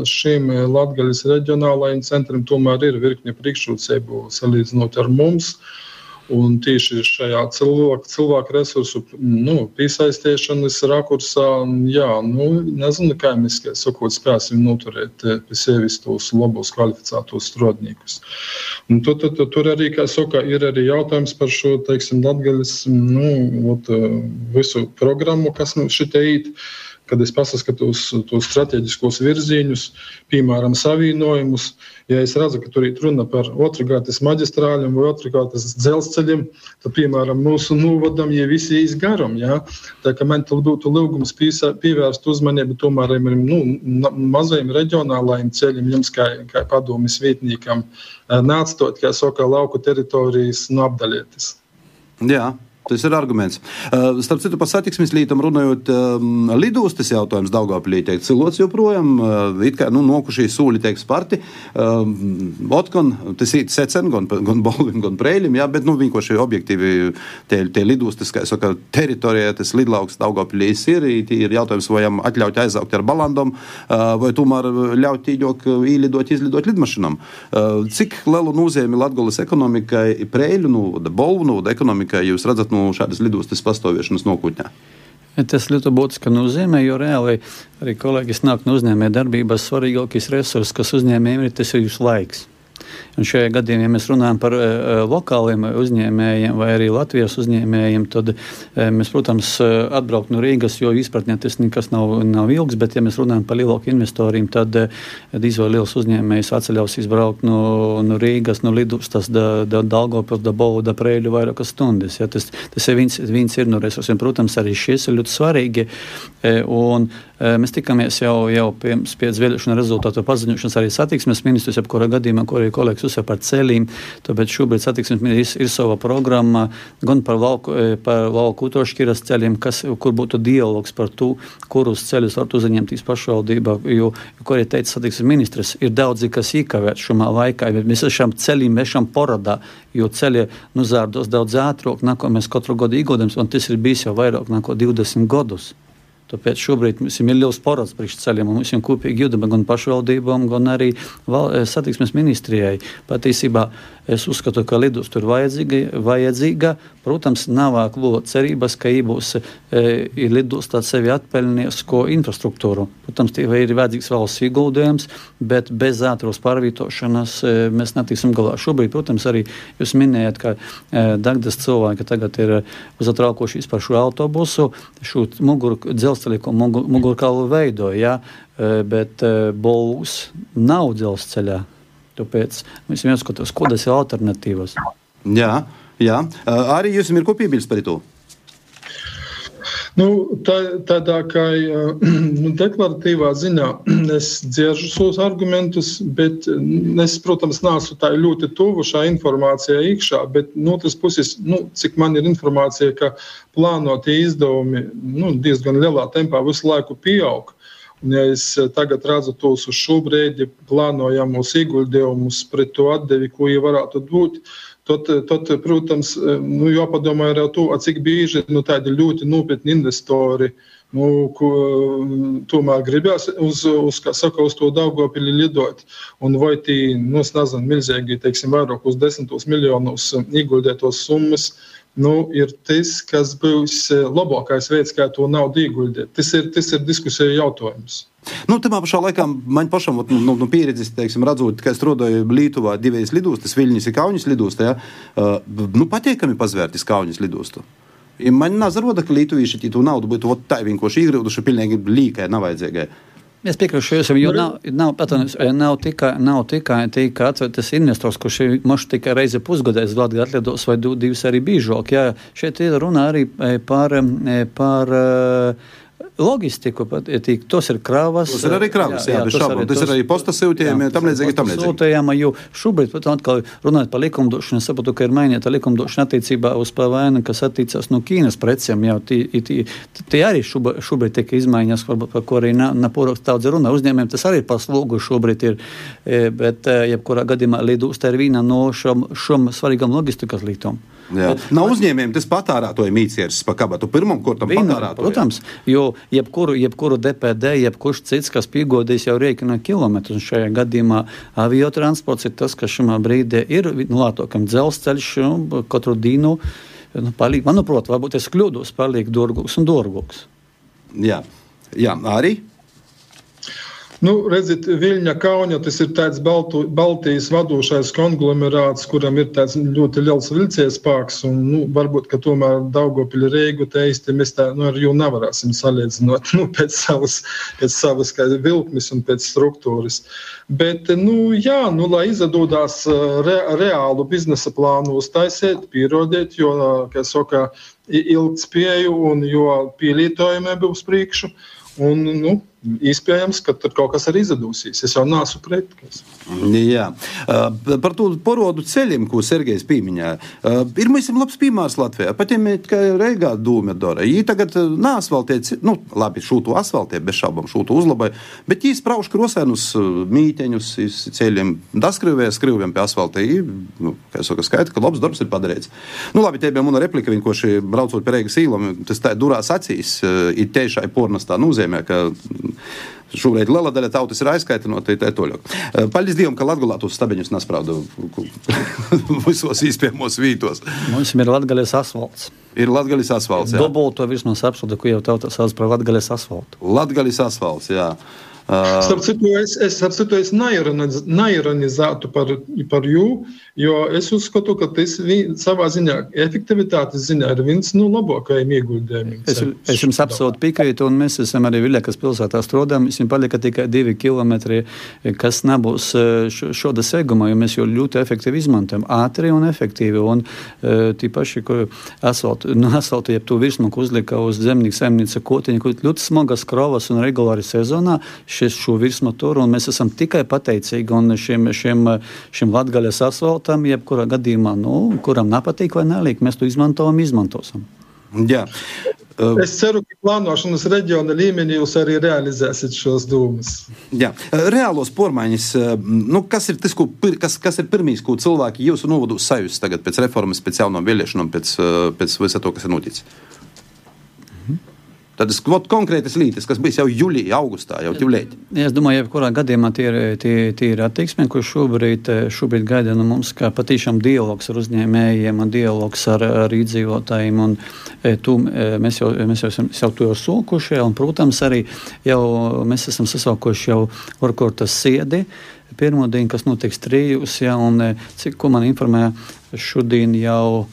šim Latvijas reģionālajiem centram tomēr ir virkne priekšrocību salīdzinot ar mums. Uh, Un tieši šajā cilvēku, cilvēku resursu nu, piesaistīšanas rakursā, jā, nu, nezinu, kā mēs sakot, spēsim noturēt eh, pie sevis tos labos kvalificētos strādniekus. Tur, tur, tur, tur arī, kā saka, ir arī jautājums par šo, teiksim, latgaļas, nu, ot, eh, visu programmu, kas nu šitie īt kad es paskatu uz tos strateģiskos virzienus, piemēram, savienojumus. Ja es redzu, ka tur ir runa par otrgātas maģistrāļiem vai otrgātas dzelzceļiem, tad, piemēram, mūsu novadam jau visi īs garam. Ja? Tā kā man būtu lūgums pievērst uzmanību tomēr nu, mazajiem reģionālajiem ceļiem, jums kā, kā padomjas vietniekam, neatstot, kā saka, lauku teritorijas no apdaļietas. Jā. Tas ir arguments. Uh, starp citu, par satiksmes lītam runājot, um, lidostas jautājums Daugavpilī tiek cilots joprojām. Uh, it kā nu, nokušie sūļi tiek sparti. Uh, Otkon, tas ir secen, gan, gan Bolvim, gan Prēļim, jā, bet nu, vienkārši objektīvi tie, tie lidostas, kā saka, teritorijā, tas lidlauks Daugavpilī ir. Ir jautājums, vai jām atļaut aizaugt ar balandom, uh, vai tomēr ļaut tīģok īlidot, izlidot lidmašinām. Uh, cik lielu nozīmi Latgolas ekonomikai, Prēļu, nu, Bolvu, nu, ekonomikai jūs redzat? No šādas lidostas pastāvēšanas nokūtņā. Tas ļoti būtiski nozīmē, jo reāli arī kolēģis nāk no uzņēmē darbības svarīgākais resurs, kas uzņēmējiem ir, tas ir jūsu laiks. Un šajā gadījumā, ja mēs runājam par uh, lokāliem uzņēmējiem vai arī Latvijas uzņēmējiem, tad uh, mēs, protams, atbraukt no Rīgas, jo izpratnē tas nekas nav, nav ilgs, bet, ja mēs runājam par lielāku investoriem, tad drīz vai liels uzņēmējs atceļaus izbraukt no, no Rīgas, no lidostas, da, da Dalgopils, da Bovu, da Prēļu vairākas stundas. Ja, tas, tas ir viens, viens ir no resursiem. Protams, arī šis ir ļoti svarīgi. Un, Mēs tikāmies jau, jau pirms vēlēšana rezultātu paziņošanas arī satiksmes ministrs, jebkurā gadījumā, kur arī kolēģis uzsver par ceļiem. Tāpēc šobrīd satiksmes ministrs ir, sava programma gan par valku, par valku utošķiras ceļiem, kas, kur būtu dialogs par to, kurus ceļus var uzņemtīs pašvaldībā. Jo, ko arī teica satiksmes ministrs, ir daudzi, kas īkavēt šumā laikā, bet mēs esam ceļiem vešam poradā, jo ceļi nu zārdos daudz ātrāk, nāko mēs katru gadu īgodams, un tas ir bijis jau vairāk nekā 20 gadus. Tāpēc šobrīd mums ir liels porats priekš ceļiem, un mums ir kopīgi jūtama gan pašvaldībām, gan arī eh, satiksmes ministrijai. Patiesībā es uzskatu, ka lidostu ir vajadzīga, vajadzīga. Protams, nav klūta cerības, ka būs e, lidostā sevi atpelnījis ko infrastruktūru. Protams, tie ir vajadzīgs valsts ieguldījums, bet bez ātros pārvietošanas e, mēs netiksim galā. Šobrīd, protams, arī jūs minējat, ka e, Dagdas cilvēki tagad ir uzatraukušies par šo autobusu, šo muguru dzelzceļu dzelzceļa, ko mugurkaulu veidoja, ja? bet Bolūs nav dzelzceļā. Tāpēc mēs vienkārši skatāmies, kādas ir alternatīvas. Jā, jā. arī jums ir ko piebilst par to? Nu, tā, tādā kā nu, deklaratīvā ziņā es dzirdu šos argumentus, bet es, protams, neesmu tā ļoti tuvu šā informācijā iekšā. Bet no otras puses, nu, cik man ir informācija, ka plānotie izdevumi nu, diezgan lielā tempā visu laiku pieaug. Un, ja es tagad redzu tos uz šo brīdi plānojamos ieguldījumus pret to atdevi, ko viņi varētu dot, Tad, tad, protams, nu, jāpadomā arī to, cik bieži nu, tādi ļoti nopietni investori nu, ko, tomēr gribēs uz, uz, saka, uz to Daugopili lidot. Un vai tie, nu, nezinu, milzīgi, teiksim, vairākos desmitos miljonos ieguldētos summas, nu, ir tas, kas būs labākais veids, kā to naudu ieguldīt. Tas ir, tas ir diskusija jautājums. Nu, Tajā pašā laikā man pašam, nu, nu, nu pieredzes, teiksim, redzot, ka es strādāju Lietuvā divas lidostas, Viļņas un Kaunis lidostā, ja, uh, nu, patīkami pazvērtis Kaunis lidostu. Ja man nezaroda, ka lietuvieši to naudu būtu tā vienkārši iegrūduši pilnīgi līkai, nav vajadzīgai. Es piekrītu jums, jo nav, nav, patonies, nav tikai, nav tikai, tikai atvērtas investors, kurš ir moši tikai reizi pusgadā Latvijas atlidos vai divas arī biežāk. Jā, šeit ir runa arī par, par loģistiku, tos ir kravas. Tas ir arī kravas, jā, jā, jā šaubām. Tas, ir arī posta siltījumi, tam līdzīgi, tam līdzīgi. Jo šobrīd, pat atkal runājot par likumdošanu, es saprotu, ka ir mainīta likumdošana attiecībā uz PVN, kas attiecās no Ķīnas precēm. Jā, tie, tie, tie arī šobrīd, tiek izmaiņas, varbūt, par ko arī Napūroks daudz runā. Uzņēmējiem tas arī paslūgu šobrīd ir, e, bet e, jebkurā gadījumā lidūsta ir viena no šom, šom svarīgām loģistikas lietām. Nav uzņēmējiem tas patērētāju mīcieris pa kabatu. Patērētāju. Protams, jo jebkuru, jebkuru DPD, jebkurš cits, kas piegodīs jau rēķina kilometrus, un šajā gadījumā aviotransports ir tas, kas šajā brīdī ir nu, lētokam dzelzceļš katru dienu. Nu, palīk, manuprāt, varbūt es kļūdos, paliek dārgāks un dārgāks. Jā. Jā, arī Nu, redziet, Viļņa Kaunija ir tāds Baltu, Baltijas vadošais konglomerāts, kuram ir tāds ļoti liels vilcies spēks. Un, nu, varbūt, ka tomēr Daugopili Reigu te īsti mēs tā nu, ar jau nevarēsim salīdzinot nu, pēc savas, pēc savas vilkmes un pēc struktūras. Bet, nu, jā, nu, lai izdodas re, reālu biznesa plānu uztaisīt, pierodiet, jo, kā saka, ilgspēju un jo pielietojumiem būs priekšu. Un, nu, iespējams, ka tur kaut kas arī izdosies. Es jau neesmu pret. Kas. Jā. Par to porodu ceļiem, ko Sergejs pieminēja. Ir mums labs piemērs Latvijā. Mēs kā Reigā dūmi dara, viņi tagad neasfaltē, nu, labi, šūtu asfaltē, bez šaubām šūtu uzlaboja, bet viņi sprauž krosēnus, mīteņus, ceļiem, daskrivē, skrivjiem pie asfalta. Nu, kā es saku, skaita, ka labs darbs ir padarīts. Nu, labi, te bija mana replika, šī braucot pie Reigas īlam, tas tā durās acīs, ir tiešai pornas tā nozīmē, ka Šobrīd liela daļa tautas ir aizkaitinota. Paldies Dievam, ka Latvijā tos stabiņus nesprauda visos īstenībā vītos. Mums ir Latvijas asfalts. Ir Latvijas asfalts. Dubulto virsmas apsaudu, ko jau tauta sauc par Latvijas asfaltu. Latvijas asfalts, jā. Starp citu, es, es, starp citu, es neironizētu par, par jū, jo es uzskatu, ka tas savā ziņā, efektivitātes ziņā, ir viens no labākajiem ieguldījumiem. Es, es jums absolūti piekrītu, un mēs esam arī Viļakas pilsētā strādājam. Viņam palika tikai divi kilometri, kas nebūs šāda seguma, jo mēs jau ļoti efektīvi izmantojam. Ātri un efektīvi. Un tīpaši, ko asfaltu, nu, asfaltu jeb tu virsmuku uzlika uz zemnieku saimniece kotiņa, kur ļoti smagas krovas un regulāri sezonā šis, šo virsmotoru, un mēs esam tikai pateicīgi šim, šim, šim latgaļas asfaltam, jebkurā gadījumā, nu, kuram nepatīk vai nelīk, mēs to izmantojam, izmantosim. Jā. Es ceru, ka plānošanas reģiona līmenī jūs arī realizēsiet šos domas. Jā, reālos pormaiņas. Nu, kas ir tas, ko, kas, kas ir pirmīs, ko cilvēki jūsu novados sajūta tagad pēc reformas, pēc jaunām vēlēšanām, pēc, pēc visa to, kas ir noticis? Tādas konkrētas lietas, kas bija jau jūlijā, augustā, jau tūlīt. Es domāju, ka jebkurā gadījumā tie ir, tie, tie ir attieksme, ko šobrīd, šobrīd gaida no mums, kā patīšām dialogs ar uzņēmējiem dialogs ar, ar iedzīvotājiem. Un, tu, mēs jau, mēs jau esam jau to sokuši, un, protams, arī jau mēs esam sasaukuši jau Orkortas siedi. Pirmo dienu, kas notiks trijus, ja, un cik, man informē, šodien jau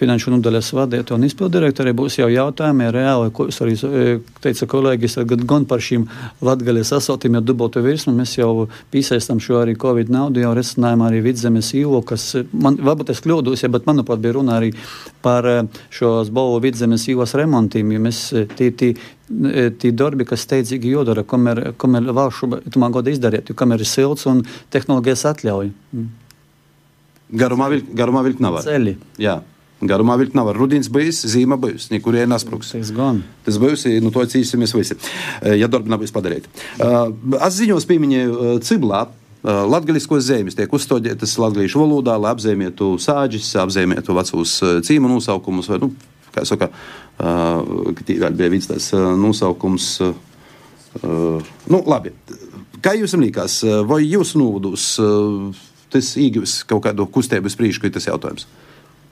finanšu nodaļas vadītāja un izpildirektorē būs jau jautājumi reāli, ko jūs arī e, teica kolēģis, gan par šīm latgaļas asfaltiem, jau dubultu virsmu, mēs jau piesaistam šo arī Covid naudu, jau risinājām arī vidzemes īlo, kas, man, varbūt es kļūdos, ja, bet manuprāt bija runa arī par e, šos Bolu vidzemes īlos remontiem, jo mēs tī, tī, tie darbi, kas steidzīgi jādara, kamēr, kamēr valšu tumā gada izdariet, jo kamēr ir silts un tehnoloģijas atļauj. Mm. Garumā vilkt nav. Ceļi. Jā. Garumā vilkt nav. Rudens bijis, zīme bijis, nekurien nesprūks. Tas bijis, nu to cīsimies visi, ja darbi nav bijis padarīti. Uh, es ziņos pieminēju uh, Ciblā. Uh, Latvijas zemes tiek uzstādītas latviešu valodā, lai apzīmētu sāģis, apzīmētu vecos cīmu nosaukumus. Vai, nu, kā saka, uh, bija viens tas uh, nosaukums. Nu, labi. Kā jums liekas, vai jūs nūdus tas īgis kaut kādu kustību sprīšu, tas jautājums?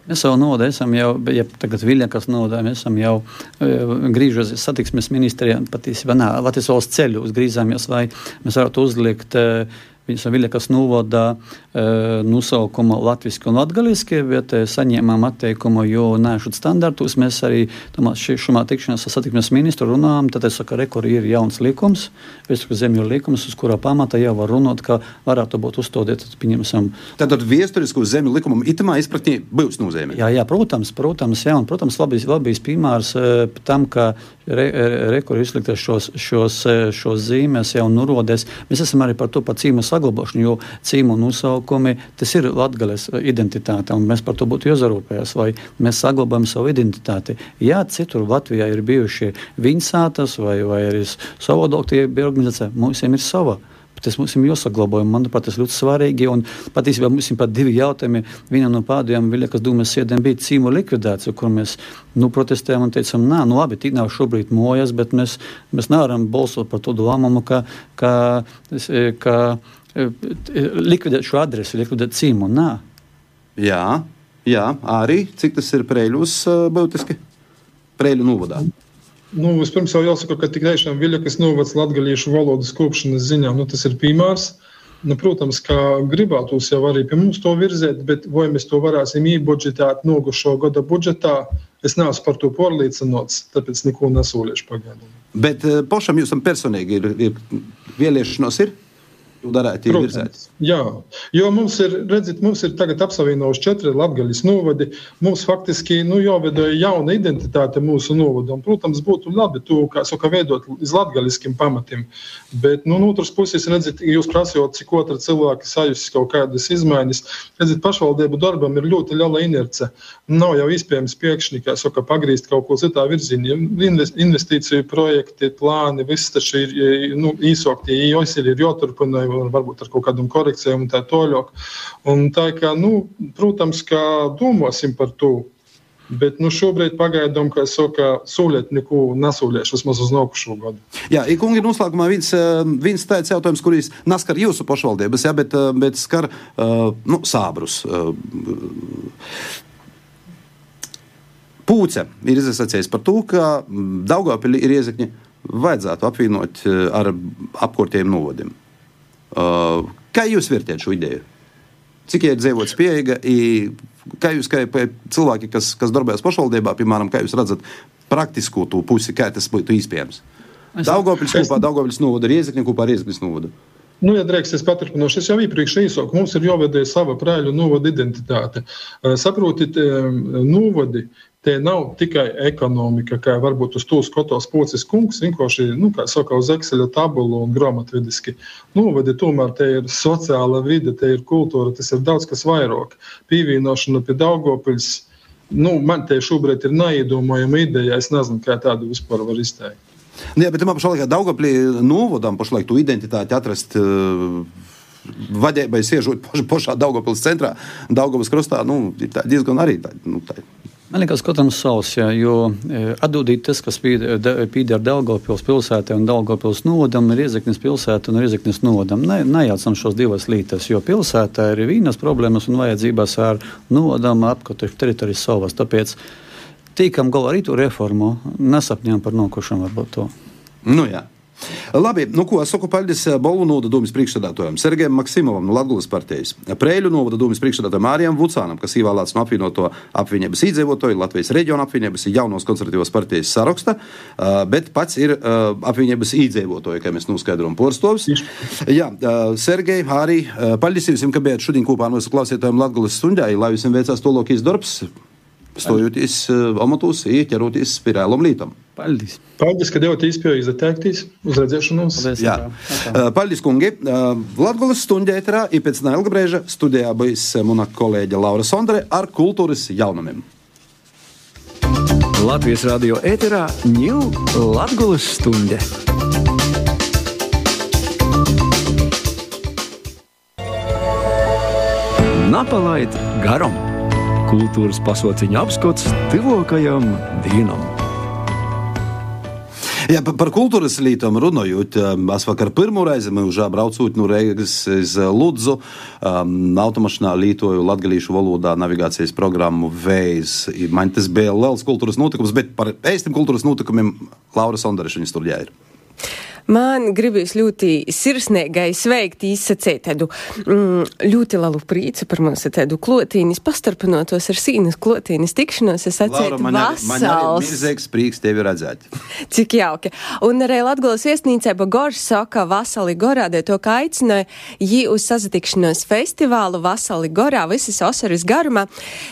Uh, Mēs savu naudu esam jau, ja tagad Viļņakas naudā, mēs esam jau e, grīžos satiksmes ministrijā, patiesībā, Latvijas valsts ceļos grīzāmies, vai mēs varētu uzlikt e, Viņas Viļakas novada e, nosaukumu latviski un latgaliski, bet e, saņēmām atteikumu, jo nēšot standartus. Mēs arī šumā tikšanās ar satiksmes ministru runājām, tad es saku, rekur ir jauns likums, vēstures zemju likums, uz kurā pamata jau var runāt, ka varētu būt uzstādīt, pieņemsim. Tātad vēsturisku zemju likumam itamā izpratnē būs nozīme. Jā, jā, protams, protams, jā, un, protams, labīs, labīs piemērs e, tam, ka rekur re, izliktas šos, šos, šos zīmes jau nurodēs. Mēs esam arī par to par cīmu saglabāšanu, jo cīmu nosaukumi tas ir latgales identitāte, un mēs par to būtu jāzarūpējas, vai mēs saglabājam savu identitāti. Jā, citur Latvijā ir bijušie vinsātas vai, vai arī savādāk tie bija organizācija, mums ir sava. Tas mums ir jāsaglabā. Manuprāt, tas ļoti svarīgi. Un patiesībā mums ir pat divi jautājumi. Viena no pēdējām Viļakas dūmas sēdēm bija cīmu likvidācija, kur mēs nu, protestējām un teicām, nē, nu labi, tik nav šobrīd mojas, bet mēs, mēs nevaram balsot par to lēmumu, ka, ka, ka e, likvidēt šo adresi, likvidēt cīmu. Nē. Jā, jā, arī cik tas ir preļus e, būtiski? Preļu novadā. Nu, vispirms jau jāsaka, ka tik tiešām Viļakas novads latgaliešu valodas kopšanas ziņā, nu, tas ir piemērs. Nu, protams, ka gribētos jau arī pie mums to virzēt, bet vai mēs to varēsim iebudžetēt nogušo gada budžetā, es neesmu par to pārliecināts, tāpēc neko nesolīšu pagaidām. Bet uh, pašam jūs personīgi ir, ir vēlēšanos ir? Darētu virzēt. Jā, jo mums ir, redziet, mums ir tagad apsavienojuši četri latgaļas novadi. Mums faktiski nu, jāveido jauna identitāte mūsu novadam. Protams, būtu labi to, kā saka, veidot uz latgaļiskiem pamatiem. Bet, nu, no otras puses, redziet, jūs prasījāt, cik otra cilvēka sajūtas kaut kādas izmaiņas. Redziet, pašvaldību darbam ir ļoti liela inerce. Nav jau iespējams pēkšņi, kā saka, pagrīzt kaut ko citā virzienā. Investīciju projekti, plāni, viss tas ir nu, īsokti, ja ir jāturpina varbūt ar kaut kādām korekcijām un tā tālāk. Un tā kā, nu, protams, ka domāsim par to. Bet nu, šobrīd pagaidām, kā saka, sūliet neko nesūliešu vismaz uz nākošo gadu. Jā, kungi, noslēgumā viens, eh, viens tāds jautājums, kurīs neskar jūsu pašvaldības, jā, bet, eh, bet skar uh, nu, sābrus. Pūce ir izsacījis par to, ka Daugopili ir iezakņi vajadzētu apvienot ar apkurtiem novadiem. Uh, kā jūs vērtējat šo ideju? Cik ir dzīvots pieeja? Kā jūs, kā cilvēki, kas, kas darbojas pašvaldībā, piemēram, kā jūs redzat praktisko to pusi, kā tas būtu iespējams? Daugopils kopā, Daugopils novada, Riezekņa kopā, Riezekņas novada. Nu, ja drīkst, es paturpināšu. Es jau iepriekš īsāku. Mums ir jāveido sava prāļu novada identitāte. Saprotiet, novadi Tie nav tikai ekonomika, kā varbūt uz to skatos pocis kungs, vienkārši, nu, saka, uz Excel tabulu un grāmatvidiski. Novadi tomēr te ir sociāla vide, te ir kultūra, tas ir daudz kas vairāk. Pievienošana pie Daugopils, nu, man te šobrīd ir neiedomājama ideja, es nezinu, kā tādu vispār var izteikt. Nu jā, bet man pašlaik Daugoplī novadam pašlaik tu identitāti atrast. Uh vadībai siežot pašā Daugopils centrā, Daugopils krastā, nu, diezgan arī tā, nu, tā Man liekas, katram savs, jā, jo e, atdodīt tas, kas pīdēr Daugavpils pilsētē un Daugavpils novadam, ir Iezeknis pilsēta un Iezeknis novadam. Ne, nejaucam šos divas lītas, jo pilsētā ir vīnas problēmas un vajadzības ar novadam apkatu teritorijas savas. Tāpēc tīkam galā arī to reformu, nesapņām par nokošanu varbūt to. Nu jā. Labi, nu ko, saku paldies eh, Bolu novada domas priekšsēdētājiem Sergejam Maksimovam no Latvijas partijas, Prēļu novada domas priekšsēdētājiem Mārijam Vucānam, kas ievēlēts no apvienoto apvienības iedzīvotāju Latvijas reģiona apvienības jaunos konservatīvos partijas saraksta, eh, bet pats ir eh, apvienības iedzīvotāju, kā mēs noskaidrojam, porstovs. Jā, Sergej, arī paldies jums, ka bijāt šodien kopā ar mūsu klausītājiem Latvijas stundai, lai visiem veicās to lokīs darbs stojoties uh, amatos, ieķeroties pie reālam lītam. Paldies! Paldies, ka devāt iespēju izteikties uz redzēšanos. Paldies, Jā. Uh, paldies kungi! Uh, Latvijas stundē ēterā ir pēc neilga brīža studijā bijis mana kolēģe Laura Sondre ar kultūras jaunumiem. Latvijas radio ēterā ņūl Latvijas stundē. Napalaid garam! Kultūras pasauciņa apskats tuvākajam dienam. Jā, par, par kultūras līnijām runājot, um, es vakar pirmo reizi braucot no Reigas uz Ludzu, um, automašīnā lietoju latgalīšu valodā navigācijas programmu Vējs. Man tas bija liels kultūras notikums, bet par ēstim kultūras notikumiem Laura Sondareša viņa studijā ir. Man gribīs ļoti sirsnīgai sveikt izsacēt tādu mm, ļoti lielu prīcu par mūsu tādu klotīnis, pastarpinotos ar sīnas klotīnis tikšanos. Es atceru, man ir milzīgs prieks tevi redzēt. Cik jauki. Un arī Latgolas viesnīcēba Gorš saka Vasali Gorādē to, ka aicināja jī uz sazatikšanos festivālu Vasali Gorā visas osaras garumā.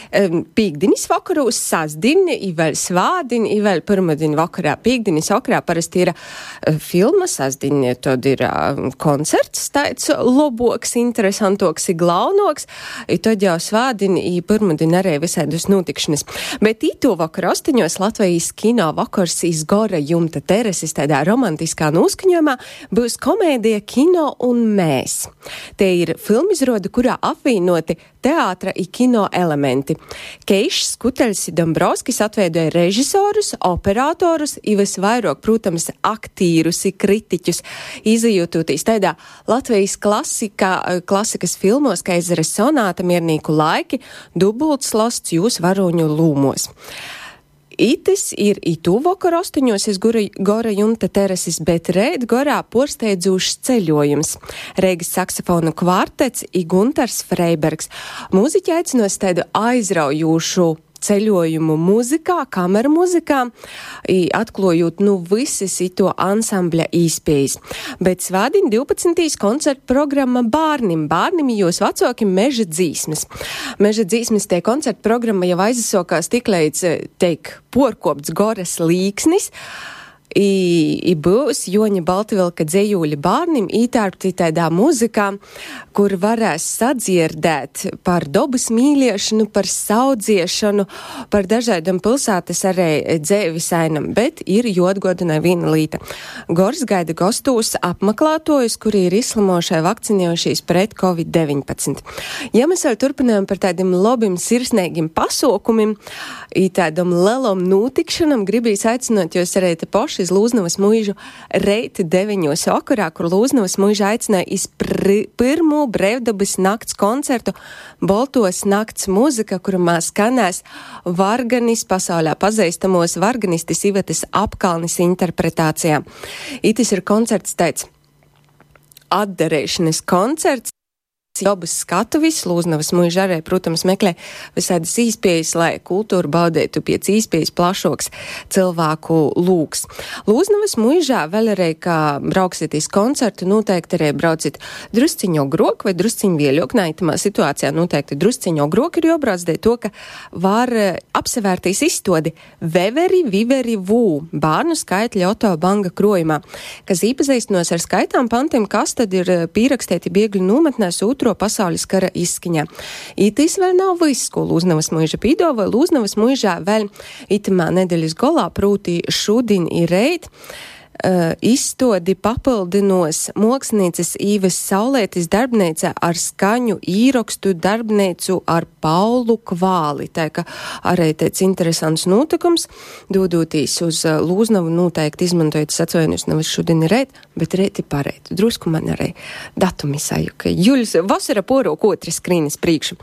Um, pīkdinis vakarūs, sasdini, i vēl svādini, i vēl pirmadini vakarā. Pīkdinis vakarā parasti ir uh, filma sasdiņa, tad ir uh, koncerts, tāds loboks, interesantoks, glaunoks, i tad jau svādini, i pirmdien arī visādus notikšanas. Bet īto vakar astoņos Latvijas kino vakars izgora jumta teresis tādā romantiskā noskaņojumā būs komēdija Kino un mēs. Te ir filmizroda, kurā apvienoti teātra i kino elementi. Keišs Skuteļs Dombrovskis atveidoja režisorus, operatorus, i visvairāk, protams, aktierus, i kritiķus, izjūtoties tādā Latvijas klasikā, klasikas filmos, kā Ezeres sonāta, miernieku laiki, dubults losts jūs varoņu lūmos. Itis ir itu vakar astoņos iz gora jumta terasis, bet reit gorā porsteidzošs ceļojums. Reigas saksofonu kvartets i Guntars Freibergs. Mūziķi aicinos tādu aizraujošu ceļojumu muzikā, kameru muzikā, atklājot nu visas to ansambļa īspējas. Bet svādiņ 12. koncerta programma bārnim, bārnim jūs vecākiem meža dzīsmes. Meža dzīsmes tie koncerta programma jau aizsokās tik līdz, teik, porkopts goras līksnis. I, i būs Joņa Baltvilka dzējūļa bārnim ītērpti tādā muzikā, kur varēs sadzirdēt par dobas mīliešanu, par saudziešanu, par dažādam pilsētas arī dzēvisainam, bet ir jodgodinai viena līta. Gors gaida gostūs apmeklētojus, kuri ir izslimošai vakcinējušies pret Covid-19. Ja mēs vēl turpinām par tādiem lobim sirsnīgiem pasaukumiem, tādam lelam notikšanam, gribīs aicināt jūs arī te poši iz Lūznavas mūžu reiti deviņos okurā, kur Lūznavas mūža aicināja iz pirmo brevdabas nakts koncertu Boltos nakts muzika, kurumā skanēs Varganis pasaulē pazīstamos Varganistis Ivetes apkalnis interpretācijā. Itis ir koncerts teica atdarēšanas koncerts. Dabas skatuvis, Lūznavas mūža arī, protams, meklē visādas īspējas, lai kultūru baudētu pēc īspējas plašoks cilvēku lūks. Lūznavas mūžā vēl arī, kā brauksieties koncertu, noteikti arī brauciet drusciņo groku vai drusciņu vieļok. Naitamā situācijā noteikti drusciņo groku ir jobrauc dēļ to, ka var eh, apsevērtīs izstodi Veveri, Viveri, Vū, bārnu skaitļa Oto Banga krojumā, kas īpazīstinos ar skaitām pantiem, kas tad ir eh, pierakstēti biegļu nometnēs otru otro pasaules kara izskaņā. Itīs vēl nav viss, ko Lūznavas mūža pīdo, vai Lūznavas mūžā vēl itamā nedēļas golā prūtī šodien ir reit. Uh, izstodi papildinos mākslinieces Īves Saulētis darbnīca ar skaņu īrakstu darbnīcu ar Paulu Kvāli. Tā ka arī tāds interesants notikums, dodotīs uz uh, Lūznavu noteikti izmantojot sacojumus nevis šodien rēt, bet rēti parēt. Drusku man arī datumi sajuka. Juļs vasara poro otras skrīnis priekšu.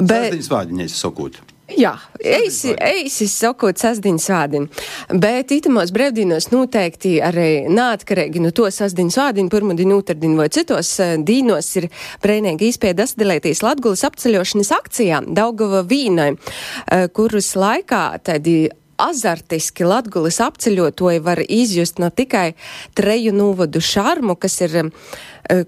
Bet... Sasdiņas vārdiņais sakot. Jā, eisi, eisi sakot sasdiņas vādiņu, bet itamos brevdīnos noteikti arī nātkarīgi no to sasdiņas vādiņu, pirmadiņu, otrdīnu vai citos eh, dīnos ir brēnīgi izpēja dasdalēties Latgulas apceļošanas akcijā Daugava vīnai, eh, kuras laikā tādi azartiski latgulis apceļotoji var izjust ne tikai treju novadu šarmu, kas ir uh,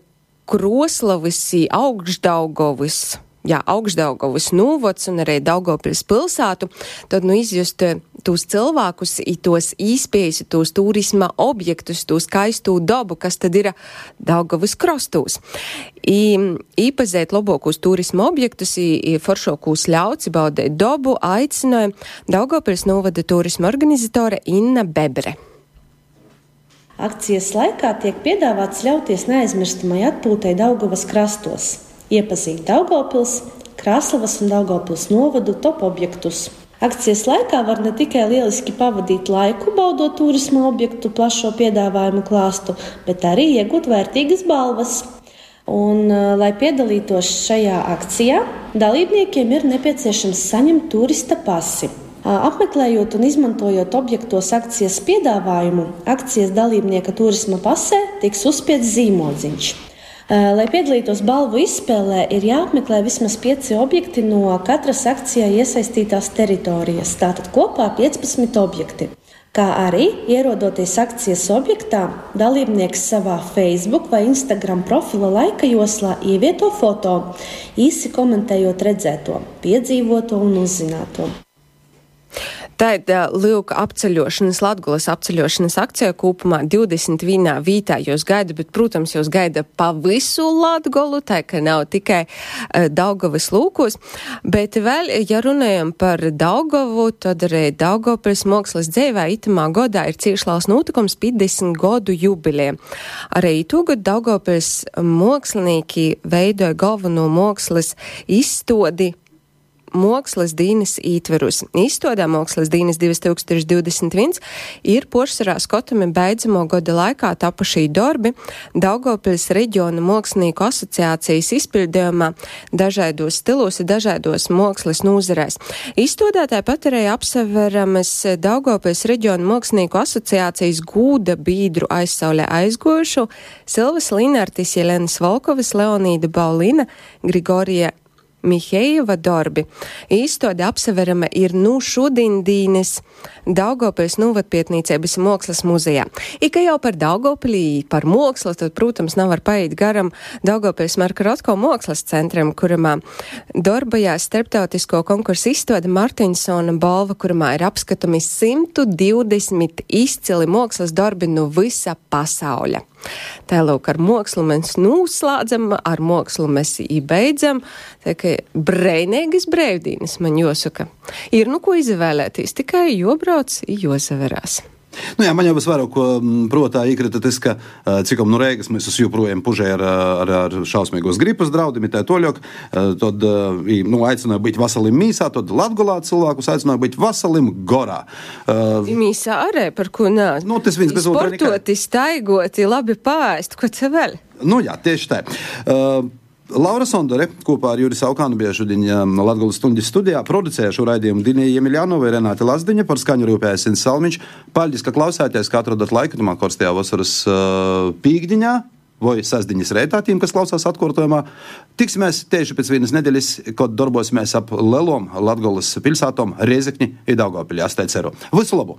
Kroslavis, Augšdaugovis, jā, augšdaugavas nūvots un arī Daugavpils pilsātu, tad nu izjust eh, tos cilvēkus, tos īspējas, tos turisma objektus, tos skaistu dabu, kas tad ir Daugavas krostūs. I, īpazēt labākos turisma objektus, i, foršokūs ļauci baudēt dabu, aicināja Daugavpils novada turisma organizatore Inna Bebre. Akcijas laikā tiek piedāvāts ļauties neaizmirstamai atpūtai Daugavas krastos iepazīt Daugopils, Krāslavas un Daugopils novadu top objektus. Akcijas laikā var ne tikai lieliski pavadīt laiku, baudot turisma objektu plašo piedāvājumu klāstu, bet arī iegūt vērtīgas balvas. Un, lai piedalītos šajā akcijā, dalībniekiem ir nepieciešams saņemt turista pasi. Apmeklējot un izmantojot objektos akcijas piedāvājumu, akcijas dalībnieka turisma pasē tiks uzspiedz zīmodziņš. Eh, lai piedalītos balvu izspēlē, ir jāapmeklē vismaz pieci objekti no katras akcijā iesaistītās teritorijas. Tātad kopā 15 objekti. Kā arī ierodoties akcijas objektā, dalībnieks savā Facebook vai Instagram profila laika joslā ievieto foto, īsi komentējot redzēto, piedzīvoto un uzzināto. Tā ir Lūka apceļošanas, Latgulas apceļošanas akcija kopumā 21. vītā jūs gaida, bet, protams, jūs gaida pa visu Latgolu, tā ka nav tikai uh, Daugavas lūkos, bet vēl, ja runājam par Daugavu, tad arī Daugavpils mākslas dzēvē itamā godā ir ciešlās notikums 50 godu jubilē. Arī tūgad Daugavpils mākslinieki veidoja galveno mākslas izstodi Mākslas dīnes ītverus. Izstodā Mākslas dīnes 2021 ir poršsarā skotami beidzamo gada laikā tapušī darbi Daugopils reģiona mākslinieku asociācijas izpildījumā dažādos stilos, dažādos mākslas nūzarēs. Izstodā tāpat arī apseveramas Daugopils reģiona mākslinieku asociācijas gūda bīdru aizsaulē aizgojušu Silvas Linartis, Jelenas Volkovas, Leonīda Baulina, Grigorija Miheiva darbi. Īstode apseverama ir nu šodindīnes Daugopils Nuvatpietnīcības Mokslas muzejā. Ika jau par Daugopilī, par mokslu, tad, protams, nav var paiet garam Daugopils Marka Rotko Mokslas centram, kuramā darbojās starptautisko konkursu izstāde Martinsona balva, kuramā ir apskatumi 120 izcili mokslas darbi no visa pasauļa. Tālāk ar mākslu mēs noslēdzam, ar mākslu mēs įbeidzam. Tā kā brīvīgas brīvdienas man jāsaka. Ir nu ko izvēlēties, tikai jobrauc, josaverās. Nu, jā, man jau vairāk, ko protā iekrita tas, ka cik nu reigas mēs joprojām pužē ar, ar, ar šausmīgos gripas draudiem, tā toļok, tad nu, aicināja būt vasalim mīsā, tad latgulā cilvēkus aicināja būt vasalim gorā. Mīsā arī, par ko nā. Nu, tas viens bez otrā. Sportoti, staigoti, labi pāriest, ko te vēl? Nu jā, tieši tā. Uh, Laura Sondore kopā ar Juriju Saukānu bija šodien Latvijas stundas studijā. Producēja šo raidījumu Dinija Emiljānova, Renāte Lazdiņa par skaņu rūpējas Sins Salmiņš. Paldies, ka klausāties, kā atrodat laiku, tumā korstajā vasaras uh, pīkdiņā vai sasdiņas rētā tiem, kas klausās atkārtojumā. Tiksimies tieši pēc vienas nedēļas, kad darbosimies ap Lelom, Latgolas pilsētām, Riezekņi, Idaugopiļā. Es teicu, visu labu!